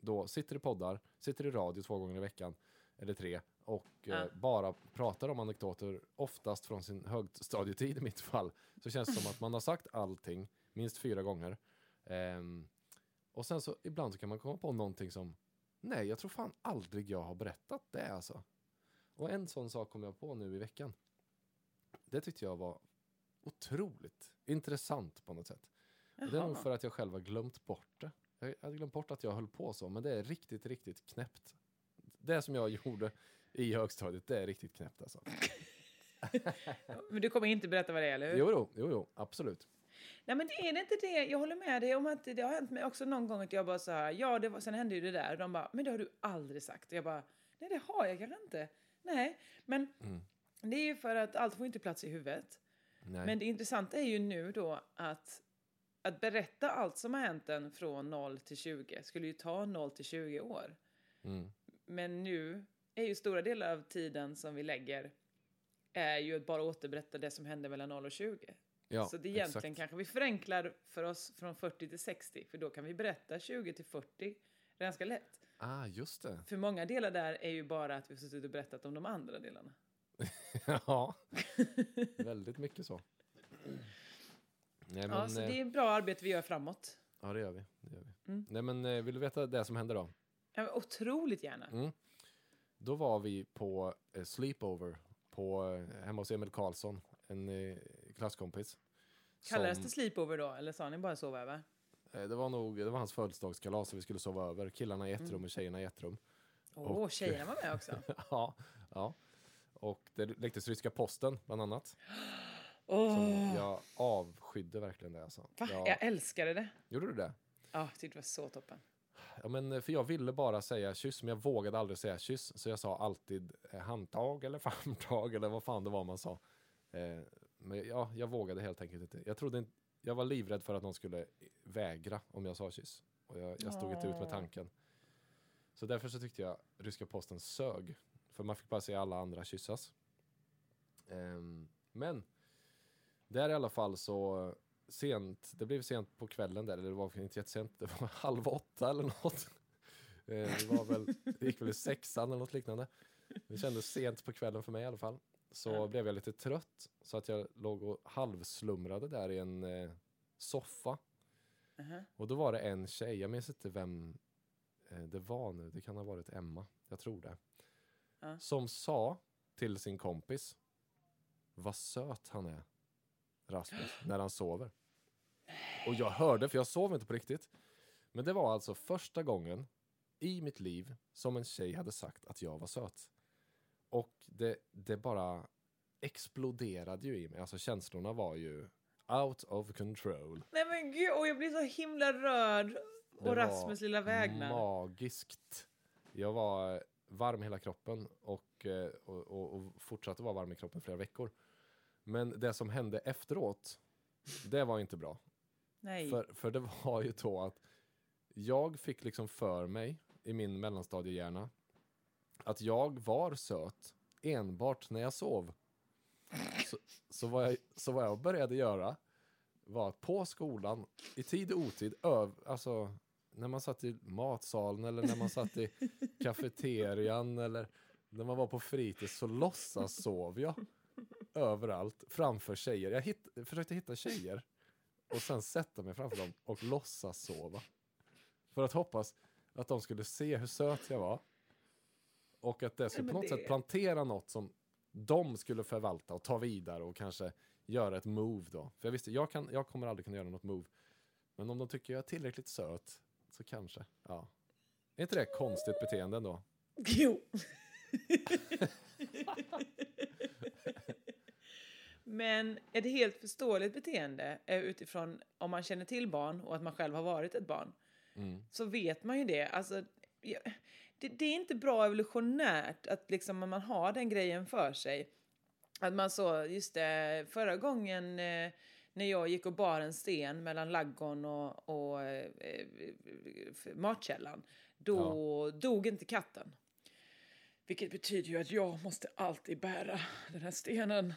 då sitter i poddar, sitter i radio två gånger i veckan eller tre och Ja. eh, bara pratar om anekdoter, oftast från sin högstadietid i mitt fall, så känns det som att man har sagt allting minst fyra gånger. Ehm, och sen så ibland så kan man komma på någonting som Nej, jag tror fan aldrig jag har berättat det alltså. Och en sån sak kom jag på nu i veckan. Det tyckte jag var otroligt intressant på något sätt. Och det är nog Jaha. för att jag själv har glömt bort det. Jag hade glömt bort att jag höll på så, men det är riktigt, riktigt knäppt. Det som jag gjorde i högstadiet, det är riktigt knäppt alltså. <laughs> Men du kommer inte berätta vad det är, eller hur? Jo, jo, jo, jo absolut. Nej men det är det inte det. Jag håller med dig om att det har hänt mig också någon gång att jag bara så här, ja det var, sen hände ju det där. Och de bara, men det har du aldrig sagt. Och jag bara, nej det har jag kanske inte. Nej, men Mm. det är ju för att allt får inte plats i huvudet. Nej. Men det intressanta är ju nu då att, att berätta allt som har hänt en från 0 till 20 skulle ju ta 0 till 20 år. Mm. Men nu är ju stora delar av tiden som vi lägger är ju att bara återberätta det som hände mellan 0 och 20. Ja, så det egentligen exakt. kanske vi förenklar för oss från 40 till 60, för då kan vi berätta 20 till 40 ganska lätt. Ah, just det. För många delar där är ju bara att vi har suttit och berättat om de andra delarna. <laughs> ja, väldigt mycket så. Nej, men, ja, så eh, det är bra arbete vi gör framåt. Ja, det gör vi. Det gör vi. Mm. Nej, men eh, vill du veta det som hände då? Ja, otroligt gärna. Mm. Då var vi på eh, sleepover på, hemma hos Emil Karlsson, en klasskompis. Kallades som- det sleepover då, eller sa ni bara sova över? eh, det var nog, det var hans födelsedagskalas så vi skulle sova över. Killarna i ett Mm. rum och tjejerna i ett rum. Åh, Och- tjejerna var med också. <laughs> ja, ja. Och det läcktes ryska posten bland annat. <gasps> Som jag avskydde verkligen det alltså. va? Jag, Jag älskade det. Gjorde du det? Ja, tyckte det var så toppen. Ja, men för jag ville bara säga kyss, men jag vågade aldrig säga kyss. Så jag sa alltid eh, handtag eller <laughs> famntag eller vad fan det var man sa. Eh, men ja, jag vågade helt enkelt inte. Jag, trodde inte, jag var livrädd för att någon skulle vägra om jag sa kyss. Och jag, jag stod inte ut med tanken. Så därför så tyckte jag ryska posten sög. För man fick bara se alla andra kyssas. Ehm, men där i alla fall så sent, det blev sent på kvällen där, eller det var inte jättesent, det var <laughs> halv åtta eller något. Eh, Det var väl, det gick väl i sexan eller något liknande. Det kändes sent på kvällen för mig i alla fall. Så Ja. blev jag lite trött så att jag låg och halvslumrade där i en eh, soffa. Aha. Och då var det en tjej, jag minns inte vem eh, det var nu, det kan ha varit Emma, jag tror det. Ja. Som sa till sin kompis, vad söt han är, Rasmus, <gasps> när han sover. Och jag hörde, för jag sov inte på riktigt. Men det var alltså första gången i mitt liv som en tjej hade sagt att jag var söt. Och det, det bara exploderade ju i mig. Alltså känslorna var ju out of control. Nej men gud, och jag blir så himla rörd. Och Rasmus lilla vägnar. magiskt. Jag var varm hela kroppen och, eh, och, och, och fortsatte vara varm i kroppen flera veckor. Men det som hände efteråt, det var inte bra. Nej. För, för det var ju då att jag fick liksom för mig i min mellanstadiehjärna att jag var söt enbart när jag sov. Så, så, vad jag, så vad jag började göra var att på skolan, i tid och otid, öv, alltså när man satt i matsalen eller när man satt i <laughs> kafeterian eller när man var på fritids så låtsas sov jag överallt framför tjejer. Jag hitt, försökte hitta tjejer och sen sätta mig framför dem och låtsas sova. För att hoppas att de skulle se hur söt jag var. Och att det skulle på något det- sätt plantera något som de skulle förvalta och ta vidare och kanske göra ett move då. För jag visste, jag, kan, jag kommer aldrig kunna göra något move. Men om de tycker jag är tillräckligt söt så kanske, ja. Är inte det konstigt beteende ändå? Jo. Men är det helt förståeligt beteende eh, utifrån om man känner till barn och att man själv har varit ett barn? Så vet man ju det. Alltså, ja, det, det är inte bra evolutionärt att liksom man har den grejen för sig. Att man så, just det, förra gången eh, när jag gick och bar en sten mellan laggon och, och eh, eh, matkällan, då dog inte katten. Vilket betyder ju att jag måste alltid bära den här stenen.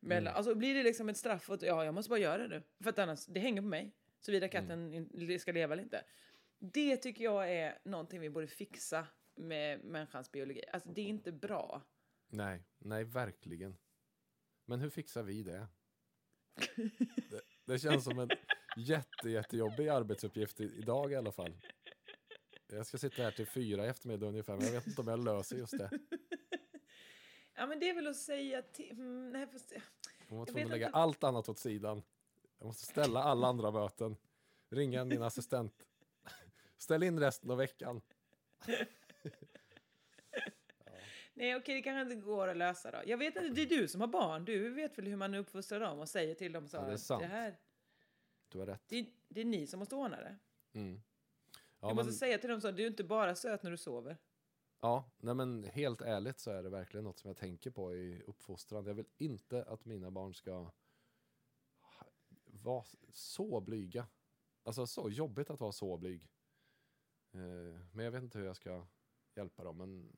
Mellan, Alltså blir det liksom ett straff att ja, jag måste bara göra det nu. För att annars, det hänger på mig. Såvida katten in- ska leva eller inte. Det tycker jag är någonting vi borde fixa med människans biologi. Alltså det är inte bra. Nej, nej verkligen. Men hur fixar vi det? Det, det känns som en jätte, jättejobbig arbetsuppgift idag i alla fall. Jag ska sitta här till fyra i eftermiddag ungefär, men jag vet inte om jag löser just det. Ja men det är väl att säga till... Mm, nej, fast, Jag var tvungen att lägga inte. allt annat åt sidan. Jag måste ställa alla andra möten. Ringa min assistent. Ställ in resten av veckan. <laughs> nej okej, det kanske inte går att lösa då. Jag vet inte, det är du som har barn. Du vet väl hur man uppfostrar dem och säger till dem så Ja, det är sant. det här... Du har rätt. Det, det är ni som måste ordna det. Mm. jag Ja, måste men, säga till dem så, du är inte bara söt när du sover. ja, nej men helt ärligt så är det verkligen något som jag tänker på i uppfostran. Jag vill inte att mina barn ska vara så blyga. Alltså så jobbigt att vara så blyg. Eh, men jag vet inte hur jag ska hjälpa dem. Men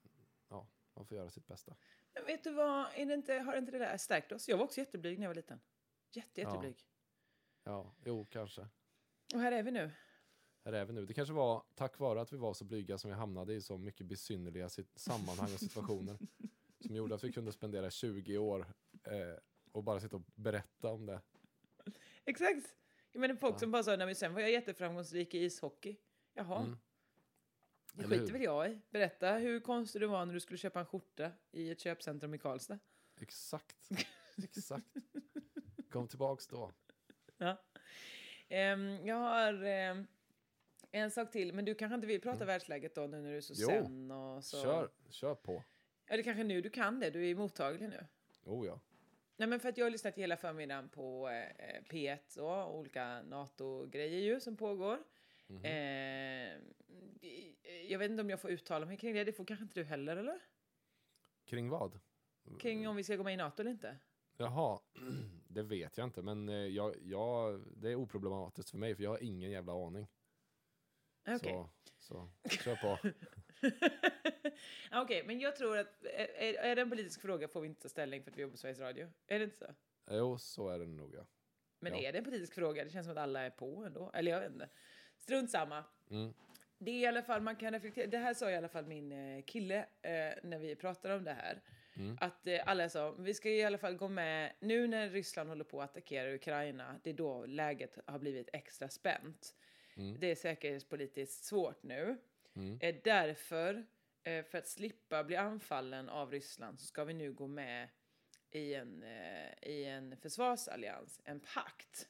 ja, man får göra sitt bästa. Men vet du vad, är det inte, har inte det där stärkt oss? Jag var också jätteblyg när jag var liten. Jätte, Ja. jätteblyg. Ja, jo kanske. Och här är vi nu. Här är vi nu. Det kanske var tack vare att vi var så blyga som vi hamnade i så mycket besynnerliga sammanhang och situationer. <laughs> som gjorde att vi kunde spendera 20 år eh, och bara sitta och berätta om det. Exakt. Jag menar folk Ja. som bara sa, nej men sen var jag jätteframgångsrik i ishockey. Jaha. Mm. Det skiter väl jag i. Berätta hur konstig du var när du skulle köpa en skjorta i ett köpcentrum i Karlstad. Exakt. Exakt. Kom tillbaks då. Ja. Ehm, jag har ehm, en sak till, men du kanske inte vill prata världsläget då nu när du är så Mm. Jo. sen och så. Kör, kör på. Ja, det kanske nu du kan det. Du är mottaglig nu. Oh ja. Nej, men för att jag har lyssnat hela förmiddagen på eh, P1 och olika NATO-grejer ju som pågår. Mhm. Eh, jag vet inte om jag får uttala mig kring det. Det får kanske inte du heller, eller? Kring vad? Kring om vi ska gå med i NATO eller inte? Jaha, <clears throat> det vet jag inte, men eh, jag, jag, det är oproblematiskt för mig, för jag har ingen jävla aning. Okej. Så, så kör på. <laughs> Okej, men jag tror att är, är det en politisk fråga får vi inte ta ställning för att vi jobbar på Sveriges Radio. Är det inte så? Jo, så är det nog ja. Men Ja. är det en politisk fråga? Det känns som att alla är på ändå. Eller jag vet inte. Strunt samma. Mm. Det är i alla fall, man kan reflektera. Det här sa i alla fall min eh, kille eh, när vi pratade om det här. Mm. Att eh, alla sa, vi ska i alla fall gå med, nu när Ryssland håller på att attackera Ukraina, det är då läget har blivit extra spänt. Mm. Det är säkerhetspolitiskt svårt nu. Mm. Eh, därför, eh, för att slippa bli anfallen av Ryssland, så ska vi nu gå med i en, eh, i en försvarsallians, en pakt.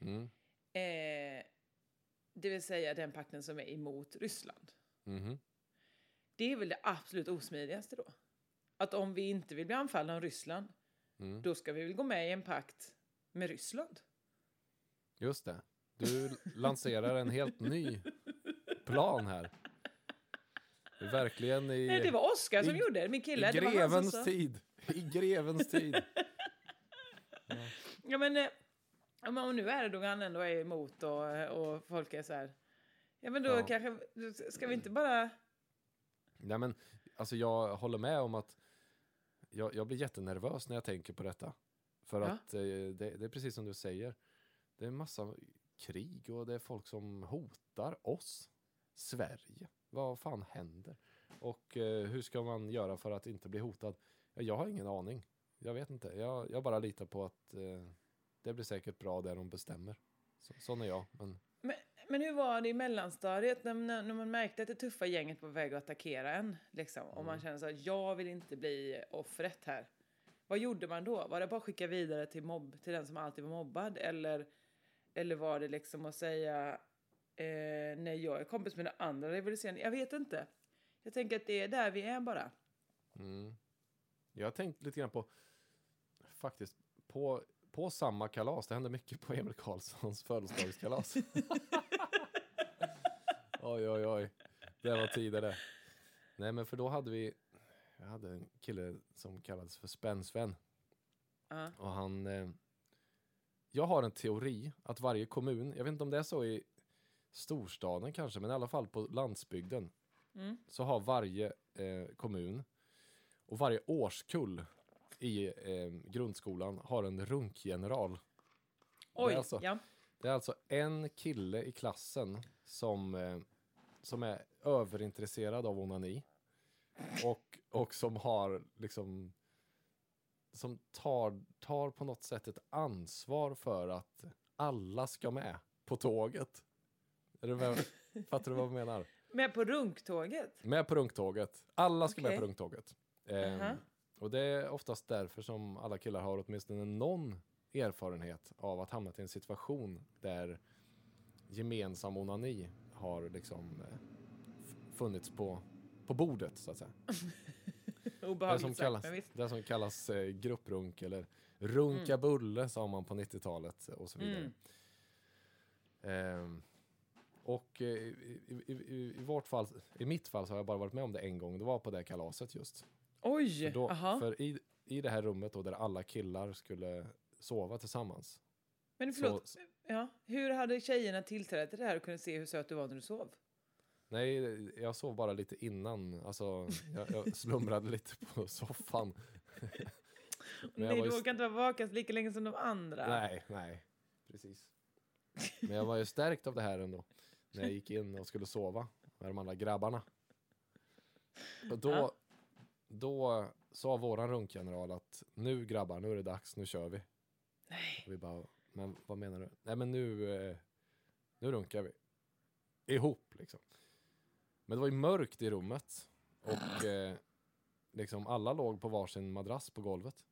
Mm. Eh, det vill säga den pakten som är emot Ryssland. Mhm. Det är väl det absolut osmidigaste då? Att om vi inte vill bli anfallna av Ryssland, Mm. då ska vi väl gå med i en pakt med Ryssland? Just det. Du lanserar en helt ny plan här. Verkligen i, Nej, det var Oskar som i- gjorde det, min kille. i det var han som grevens tid. I grevens tid. Ja, <laughs> eh, ja, men om nu Erdogan ändå är emot och, och folk är så här... Ja, men då Ja. kanske... Ska vi inte bara... Nej men, alltså jag håller med om att jag, jag blir jättenervös när jag tänker på detta. För Ja. att eh, det, det är precis som du säger. Det är en massa krig och det är folk som hotar oss. Sverige. Vad fan händer? Och eh, hur ska man göra för att inte bli hotad? Ja, jag har ingen aning. Jag vet inte. Jag, jag bara litar på att eh, det blir säkert bra där de bestämmer. Så, sån är jag. Men Men, men hur var det i mellanstadiet när, när, man märkte att det tuffa gänget var på väg att attackera en? Liksom, och Mm. man kände så att jag vill inte bli offret här. Vad gjorde man då? Var det bara att skicka vidare till, mobb, till den som alltid var mobbad? Eller, eller var det liksom att säga eh, nej, jag är kompis med den andra rivaliserande? Jag vet inte. Jag tänker att det är där vi är bara. Mm. Jag har tänkt lite grann på, faktiskt, på, på samma kalas. Det hände mycket på Emil Karlssons födelsedagskalas. <laughs> oj, oj, oj. Det var tider det. Nej, men för då hade vi, jag hade en kille som kallades för Spännsven. Ja. Och han, eh, jag har en teori att varje kommun, jag vet inte om det är så i storstaden kanske, men i alla fall på landsbygden, Mm. så har varje eh, kommun och varje årskull i eh, grundskolan har en runkgeneral. Oj, Det är alltså- ja. Det är alltså en kille i klassen som, eh, som är överintresserad av onani. Och, och som har liksom som tar, tar på något sätt ett ansvar för att alla ska med på tåget. Är du med? <laughs> Fattar du vad jag menar? Med på runktåget? Med på runktåget. Alla ska med Okej. på runktåget. Ehm, Aha. Och det är oftast därför som alla killar har åtminstone någon erfarenhet av att hamna i en situation där gemensam onani har liksom eh, funnits på, på bordet så att säga. <laughs> Det som kallas, det som kallas eh, grupprunk eller runka bulle sa man på 90-talet och så vidare. Mm. Ehm, och eh, i, i, i, i, vårt fall, i mitt fall så har jag bara varit med om det en gång. Det var på det kalaset just. Oj! För, då, aha. för i, i det här rummet då, där alla killar skulle sova tillsammans. Men förlåt, Så, ja. hur hade tjejerna tillträde till det här och kunde se hur söt du var när du sov? nej, jag sov bara lite innan. Alltså, jag, jag slumrade lite på soffan. <laughs> Men Nej, du orkar inte vara vaken lika länge som de andra. Nej, nej. Precis. Men jag var ju stärkt av det här ändå. När jag gick in och skulle sova med de andra grabbarna. Och då, Ja. Då sa våran runkgeneral att nu grabbar, nu är det dags, nu kör vi. Nej. Och vi bara, men vad menar du? Nej men nu, eh, nu runkar vi. Ihop liksom. Men det var ju mörkt i rummet. Och eh, liksom alla låg på varsin madrass på golvet.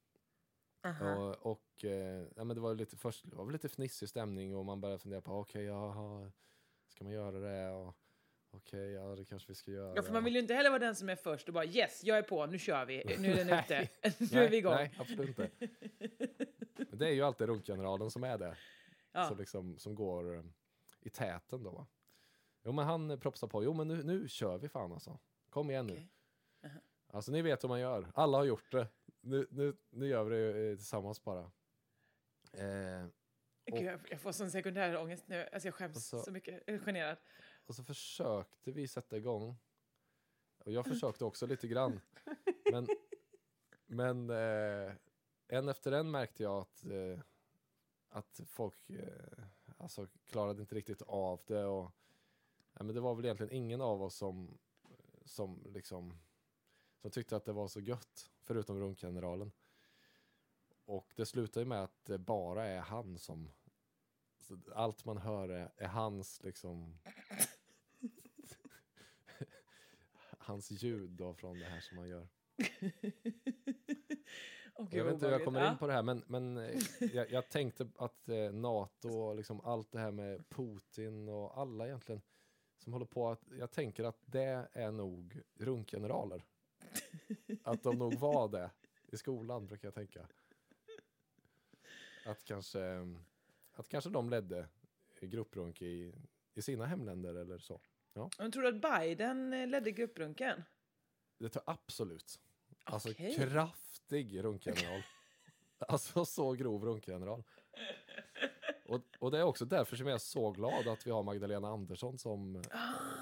Aha. Och, och eh, ja, men det var lite, först det var lite fnissig stämning och man började fundera på okej, jaha, ska man göra det? Och okej, ja det kanske vi ska göra. Ja, för man vill ju inte heller vara den som är först och bara yes, jag är på, nu kör vi, nu är den <laughs> ute, <laughs> nu är vi igång. Nej, absolut inte. Men det är ju alltid runkgeneralen som är det. Ja. Som, liksom, som går eh, i täten då. va. Jo men han propsade på, jo men nu, nu kör vi fan alltså. Kom igen nu. Okej. Alltså ni vet hur man gör. Alla har gjort det. Nu, nu, nu gör vi det eh, tillsammans bara. Eh, Gud, jag, får sån sekundär ångest nu. Alltså jag skäms Och så- så mycket. Jag är generad. Och så försökte vi sätta igång. Och jag försökte också lite grann. <laughs> Men, men eh, en efter en märkte jag att, eh, att folk eh, alltså, klarade inte riktigt av det. Och, ja, men det var väl egentligen ingen av oss som, som, liksom, som tyckte att det var så gött, förutom runkgeneralen. Och det slutar ju med att det bara är han som... Allt man hör är, är hans liksom... hans ljud då från det här som man gör. <laughs> Gud, Jag vet inte hur jag kommer in på det här men, men eh, <laughs> jag, jag tänkte att eh, NATO och liksom allt det här med Putin och alla egentligen som håller på att jag tänker att det är nog runkgeneraler. Att de nog var det i skolan brukar jag tänka. Att kanske, att kanske de ledde grupprunk i, i sina hemländer eller så. Men tror du att Biden eh, ledde grupprunken? Det tar absolut. Alltså kraftig runkgeneral. <laughs> alltså så grov runkgeneral. Och, och det är också därför som jag är så glad att vi har Magdalena Andersson som eh,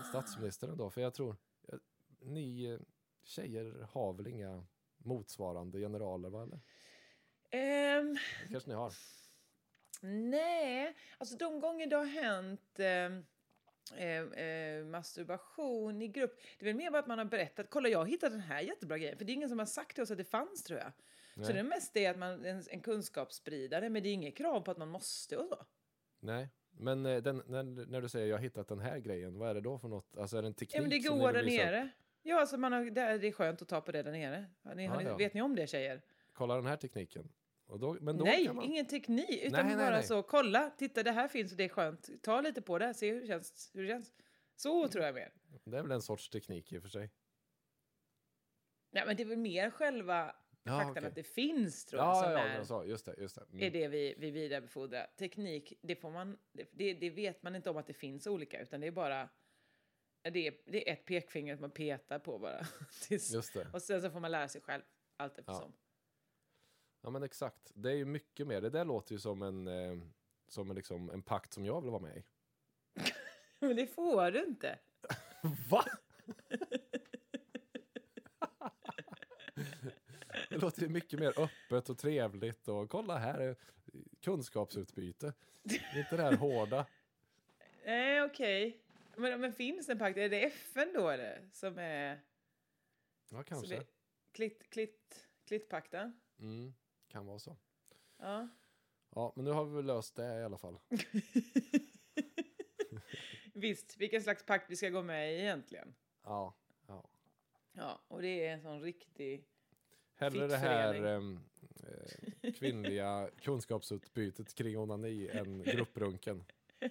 statsminister ändå. För jag tror, eh, ni tjejer har väl inga motsvarande generaler va? Eller? Ehm, Det kanske ni har? nej, alltså de gånger det har hänt eh, eh, eh, masturbation i grupp, det är väl mer bara att man har berättat, kolla jag har hittat den här jättebra grejen, för det är ingen som har sagt till oss att det fanns tror jag. Så Nej. det är mest det att man en, en kunskapsspridare, men det är inget krav på att man måste och så. Nej. Men eh, den, när, när du säger jag har hittat den här grejen, vad är det då för något? Alltså är det en teknik Ja, men det går där upp? nere. Ja, alltså man har, det, det är skönt att ta på det där nere. Ni, Ja, ni, ja. Vet ni om det tjejer? Kolla den här tekniken. Då, då nej, man... ingen teknik. Utan Nej, nej, bara nej. så, kolla, titta det här finns och det är skönt. Ta lite på det, se hur det känns. Hur det känns. Så Mm. tror jag mer. Det är väl en sorts teknik i och för sig. Nej, men det är väl mer själva Ja, faktan okej. att det finns tror jag. Ja, som ja, är, så, just det. Just det. Mm. är det vi, vi vidarebefordrar. Teknik, det, får man, det, det, vet man inte om att det finns olika. Utan det är bara det är, det är ett pekfinger att man petar på bara. <laughs> Tills, Just det. och sen så får man lära sig själv allt eftersom. Ja, men exakt. Det är ju mycket mer. Det där låter ju som en, eh, som en, liksom, en pakt som jag vill vara med i. <laughs> Men det får du inte. <laughs> Va? <laughs> det låter ju mycket mer öppet och trevligt och kolla här är kunskapsutbyte. Inte det här hårda. Nej, okej. Men, men finns en pakt? Är det FN då eller? Som är... Ja, kanske. klitt, klitt, klittpakten? Mm, kan vara så. Ja. Ja, men nu har vi väl löst det i alla fall. <laughs> Visst, vilken slags pakt vi ska gå med i egentligen. Ja, ja. Ja, och det är en sån riktig... Hellre det här ehm, eh, kvinnliga <laughs> kunskapsutbytet kring onani än <laughs> grupprunken.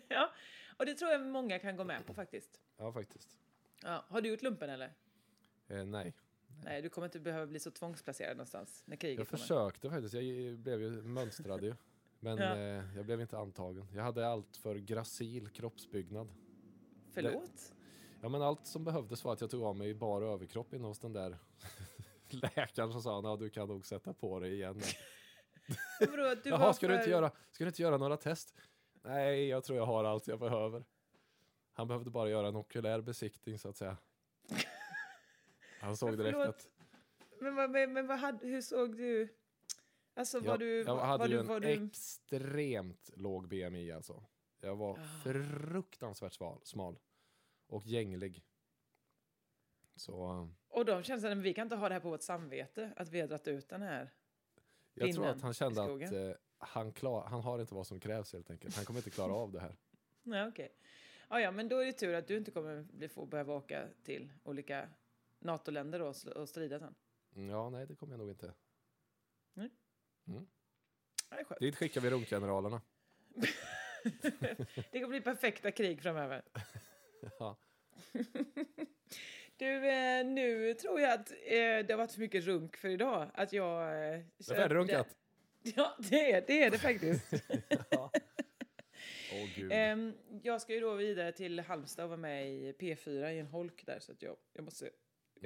ja, och det tror jag många kan gå med på faktiskt. Ja, faktiskt. Ja, har du gjort lumpen eller? Eh, nej. Nej, du kommer inte behöva bli så tvångsplacerad någonstans när kriget Jag kommer. försökte faktiskt. Jag blev ju mönstrad ju. Men Ja. eh, jag blev inte antagen. Jag hade allt för gracil kroppsbyggnad. Förlåt? Ja, men allt som behövdes var att jag tog av mig bara överkropp inne hos den där <laughs> läkaren som sa att du kan nog sätta på dig igen. <laughs> Du Jaha, ska, du för- inte göra, ska du inte göra några test? Nej, jag tror jag har allt jag behöver. Han behövde bara göra en okulär besiktning så att säga. Han såg Men direkt att Men, vad- men, men vad hade, hur såg du... Alltså var jag, du... jag var, hade var ju du, en var du, extremt låg BMI alltså. Jag var Ah. fruktansvärt sval, smal och gänglig. Så eh, Och de kände att vi kan inte ha det här på vårt samvete, att vi har dragit ut den här. jag tror att han kände att eh, han, klar, han har inte vad som krävs helt enkelt. Han kommer inte klara av det här. <laughs> Nej, okej. Ja, ja, men då är det tur att du inte kommer bli, få behöva åka till olika NATO-länder och och strida sen. Mm, Ja, nej det kommer jag nog inte. Ja, det är skönt. Dit skickar vi runkgeneralerna. <laughs> Det kommer bli perfekta krig framöver. <laughs> Ja. <laughs> Du, eh, nu tror jag att eh, det har varit för mycket runk för idag. Att jag... Eh, Det är färdigrunkat. Ja, det är det, är det faktiskt. Ja. Åh gud. Ehm, jag ska ju då vidare till Halmstad och vara med i P4 i en holk där så att jag, jag måste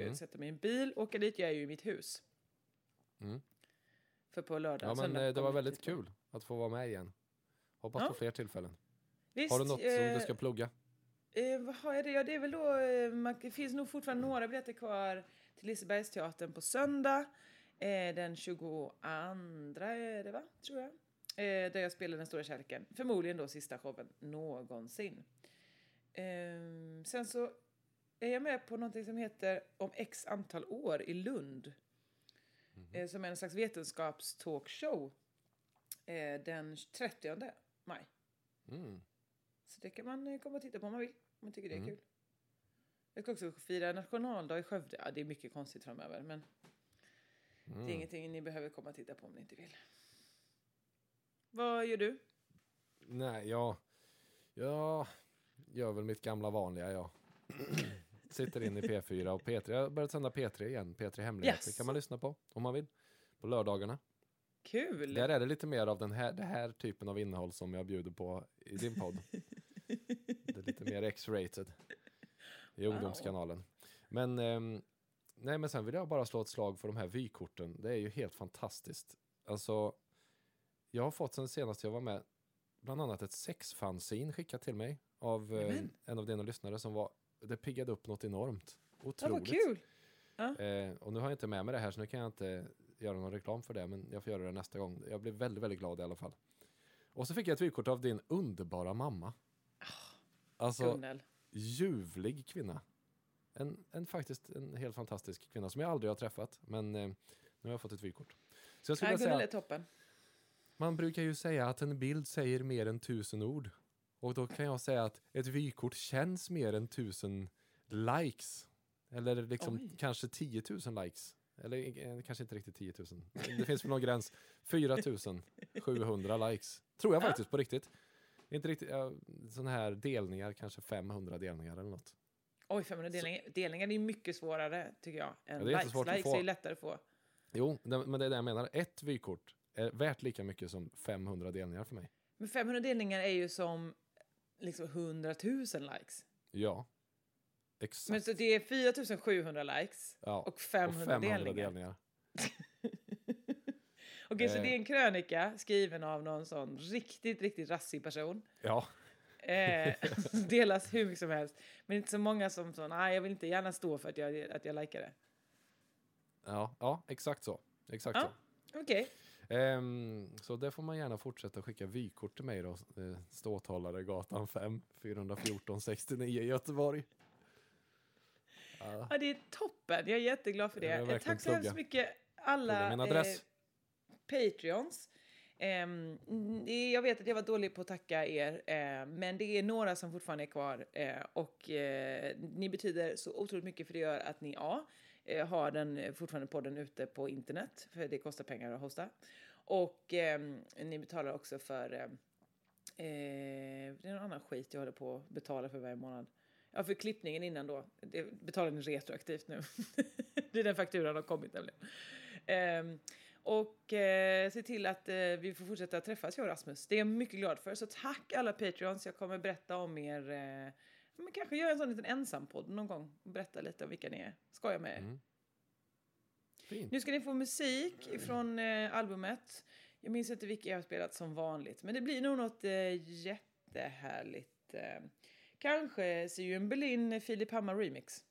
Mm. sätta mig i en bil, åka dit, jag är ju i mitt hus. Mm. För på lördag, Ja men eh, det var väldigt kul att få vara med igen. Hoppas Ja. på fler tillfällen. Visst, Har du något som eh, du ska plugga? Eh, vad har jag det? Ja, det är väl då, eh, man, det finns nog fortfarande några biljetter kvar till Lisebergsteatern på söndag. Eh, den 22 är det va? Tror jag. Eh, där jag spelar Den stora kärleken. Förmodligen då sista showen någonsin. Eh, sen så är jag med på någonting som heter Om x antal år i Lund. Eh, som är en slags vetenskapstalkshow. Eh, den 30 maj. Mm. Så det kan man eh, komma och titta på om man vill. Om man tycker det är Mm. kul. Jag ska också fira nationaldag i Skövde. Ja, det är mycket konstigt framöver. Men det Mm. är ingenting ni behöver komma och titta på om ni inte vill. Vad gör du? Nej, jag, jag gör väl mitt gamla vanliga jag. <clears throat> Sitter in i P4 och P3. Jag har börjat sända P3 igen. P3 Hemligheter Yes. kan man lyssna på om man vill. På lördagarna. Kul! Där är det lite mer av den här, det här typen av innehåll som jag bjuder på i din podd. det är lite mer <laughs> X-rated i Wow. ungdomskanalen. Men, ehm, nej, men sen vill jag bara slå ett slag för de här vykorten. Det är ju helt fantastiskt. Alltså, jag har fått sen senast jag var med bland annat ett sexfanzine skickat till mig av eh, en av dina lyssnare som var, det piggade upp något enormt. Ja, Otroligt. vad kul! Eh, och nu har jag inte med mig det här så nu kan jag inte göra någon reklam för det men jag får göra det nästa gång. Jag blev väldigt, väldigt glad i alla fall. Och så fick jag ett vykort av din underbara mamma. Alltså, Gunnel. ljuvlig kvinna. En, en faktiskt en helt fantastisk kvinna som jag aldrig har träffat men eh, nu har jag fått ett vykort. Så jag skulle Ja, vilja Gunnel är toppen. man brukar ju säga att en bild säger mer än tusen ord. Och då kan jag säga att ett vykort känns mer än tusen likes. Eller liksom Oj. kanske 10 000 likes. Eller eh, kanske inte riktigt 10 000. Det finns väl någon gräns. 4 700 likes. Tror jag Ja. faktiskt på riktigt. Inte riktigt, ja, sådana här delningar, kanske 500 delningar eller något. Oj, 500 delningar. Delningar är mycket svårare, tycker jag, än Ja, det är likes. att Likes få. är lättare att få. Jo, det, men det är det jag menar. Ett vykort är värt lika mycket som 500 delningar för mig. Men 500 delningar är ju som liksom 100 000 likes. Ja. Exakt. Men så det är 4700 likes ja. och 500, delningar. <laughs> Okej, så Eh. det är en krönika skriven av någon sån riktigt, riktigt rassig person. Ja. Eh, <laughs> delas hur mycket som helst. Men inte så många som så, nej jag vill inte gärna stå för att jag, att jag likar det. Ja, ja, exakt så. Exakt Ja. Okej. så. Ehm, så det får man gärna fortsätta skicka vykort till mig då. Eh, Ståthållare gatan 5, 414 69 i Göteborg. Ja, Ja, det är toppen. Jag är jätteglad för det. Verkligen Tack så hemskt mycket alla eh, Patreons. Mm, jag vet att jag var dålig på att tacka er, eh, men det är några som fortfarande är kvar. Eh, och eh, ni betyder så otroligt mycket för det gör att ni A. Eh, har den eh, fortfarande podden ute på internet, för det kostar pengar att hosta. Och eh, ni betalar också för eh, eh, det är någon annan skit jag håller på att betala för varje månad. Ja, för klippningen innan då. Det betalar ni retroaktivt nu. <laughs> det är den fakturan har kommit nämligen. Eh, och eh, se till att eh, vi får fortsätta träffas, jag och Rasmus. Det är jag mycket glad för. Så tack alla Patreons. Jag kommer berätta om er. Eh, Eh, men kanske göra en sån liten ensampodd någon gång. Och berätta lite om vilka ni är. Skoja med er. Mm. Fint. Nu ska ni få musik från eh, albumet. Jag minns inte vilka jag har spelat som vanligt, men det blir nog något eh, jättehärligt. Eh, kanske in Berlin, eh, Filip Hammar remix.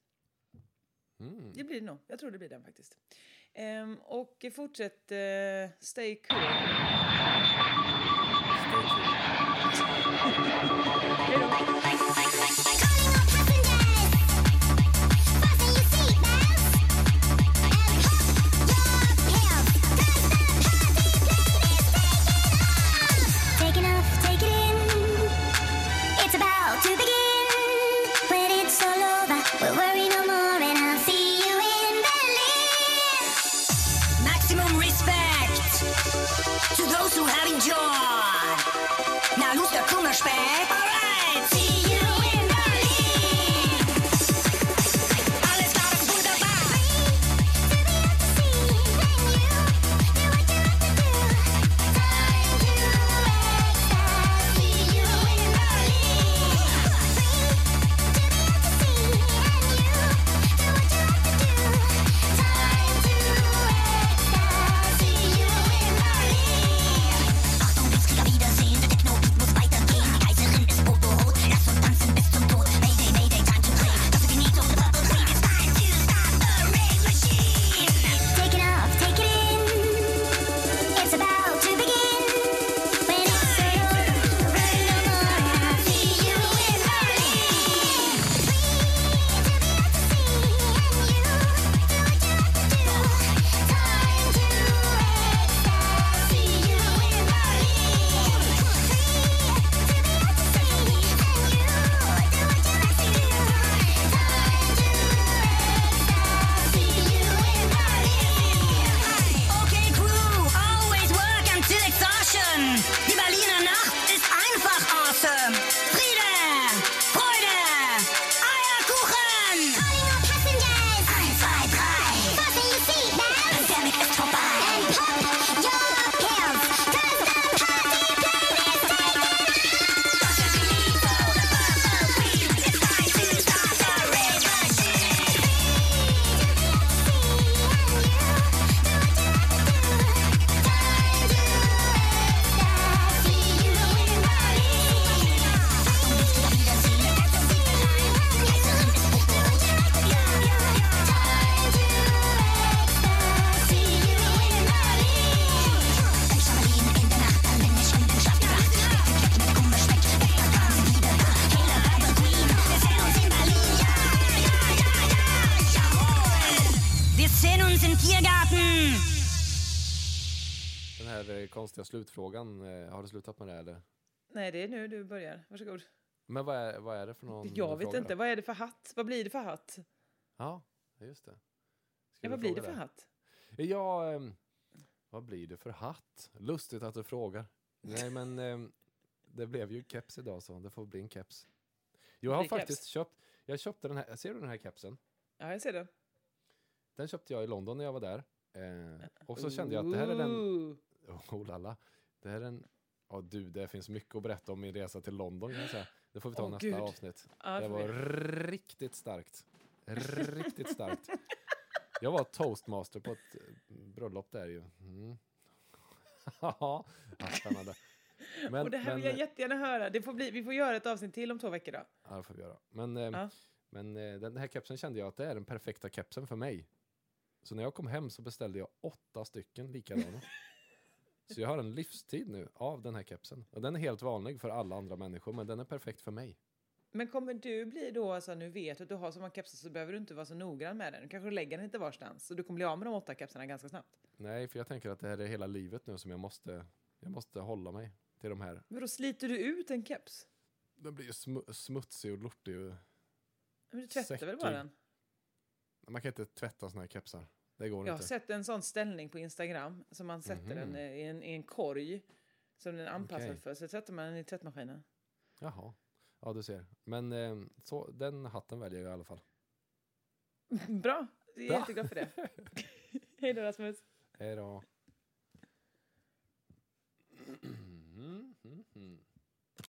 Mm. Det blir det nog. Jag tror det blir den faktiskt. Ehm, och fortsätt eh, stay cool. Hej då. Här eh, konstiga slutfrågan. Eh, Har du slutat med det eller? Nej, det är nu du börjar. Varsågod. Men vad är, vad är det för någon Jag vet inte. då? Vad är det för hatt? Vad blir det för hatt? Ja, just det. Ja, vad blir det för hatt? Ja, ehm, vad blir det för hatt? Lustigt att du frågar. Nej, men ehm, det blev ju keps idag så det får bli en keps. Jag har blir keps. faktiskt köpt, jag köpte den här, ser du den här kepsen? Ja, jag ser det. Den köpte jag i London när jag var där. Eh, och så kände jag att det här är den. <laughs> oh lala, det här är en, ja du, det finns mycket att berätta om min resa till London kan jag säga. Det får vi ta Åh, nästa Gud. avsnitt. Ja, Det var vi. riktigt starkt. Riktigt starkt. Jag var toastmaster på ett eh, bröllop där ju. Mm. <laughs> ja, spännande. Men, och det här men, vill jag jättegärna höra. Det får bli, vi får göra ett avsnitt till om två veckor då. Ja, det får vi göra. Men, eh, Ja. men eh, den här kepsen kände jag att det är den perfekta kepsen för mig. Så när jag kom hem så beställde jag åtta stycken likadana. <laughs> så jag har en livstid nu av den här kepsen. Och den är helt vanlig för alla andra människor, men den är perfekt för mig. Men kommer du bli då, alltså nu vet du att du har så många kepsar så behöver du inte vara så noggrann med den. Du kanske lägger den inte varstans. Så du kommer bli av med de åtta kepsarna ganska snabbt. Nej, för jag tänker att det här är hela livet nu som jag måste, jag måste hålla mig till de här. Men då sliter du ut en keps? Den blir ju smu- smutsig och lortig. och- Men du tvättar väl Säckig. bara den? Man kan inte tvätta såna här kepsar. Det går Jag har inte. sett en sån ställning på Instagram som man sätter den eh, i en, i en korg som den är anpassad Okej. för. Så sätter man den i tvättmaskinen. Jaha. Ja, du ser. Men eh, så, den hatten väljer jag i alla fall. <laughs> Bra, jag är Bra. jätteglad för det. <laughs> Hej då Rasmus. Hej då. <clears throat> Mm.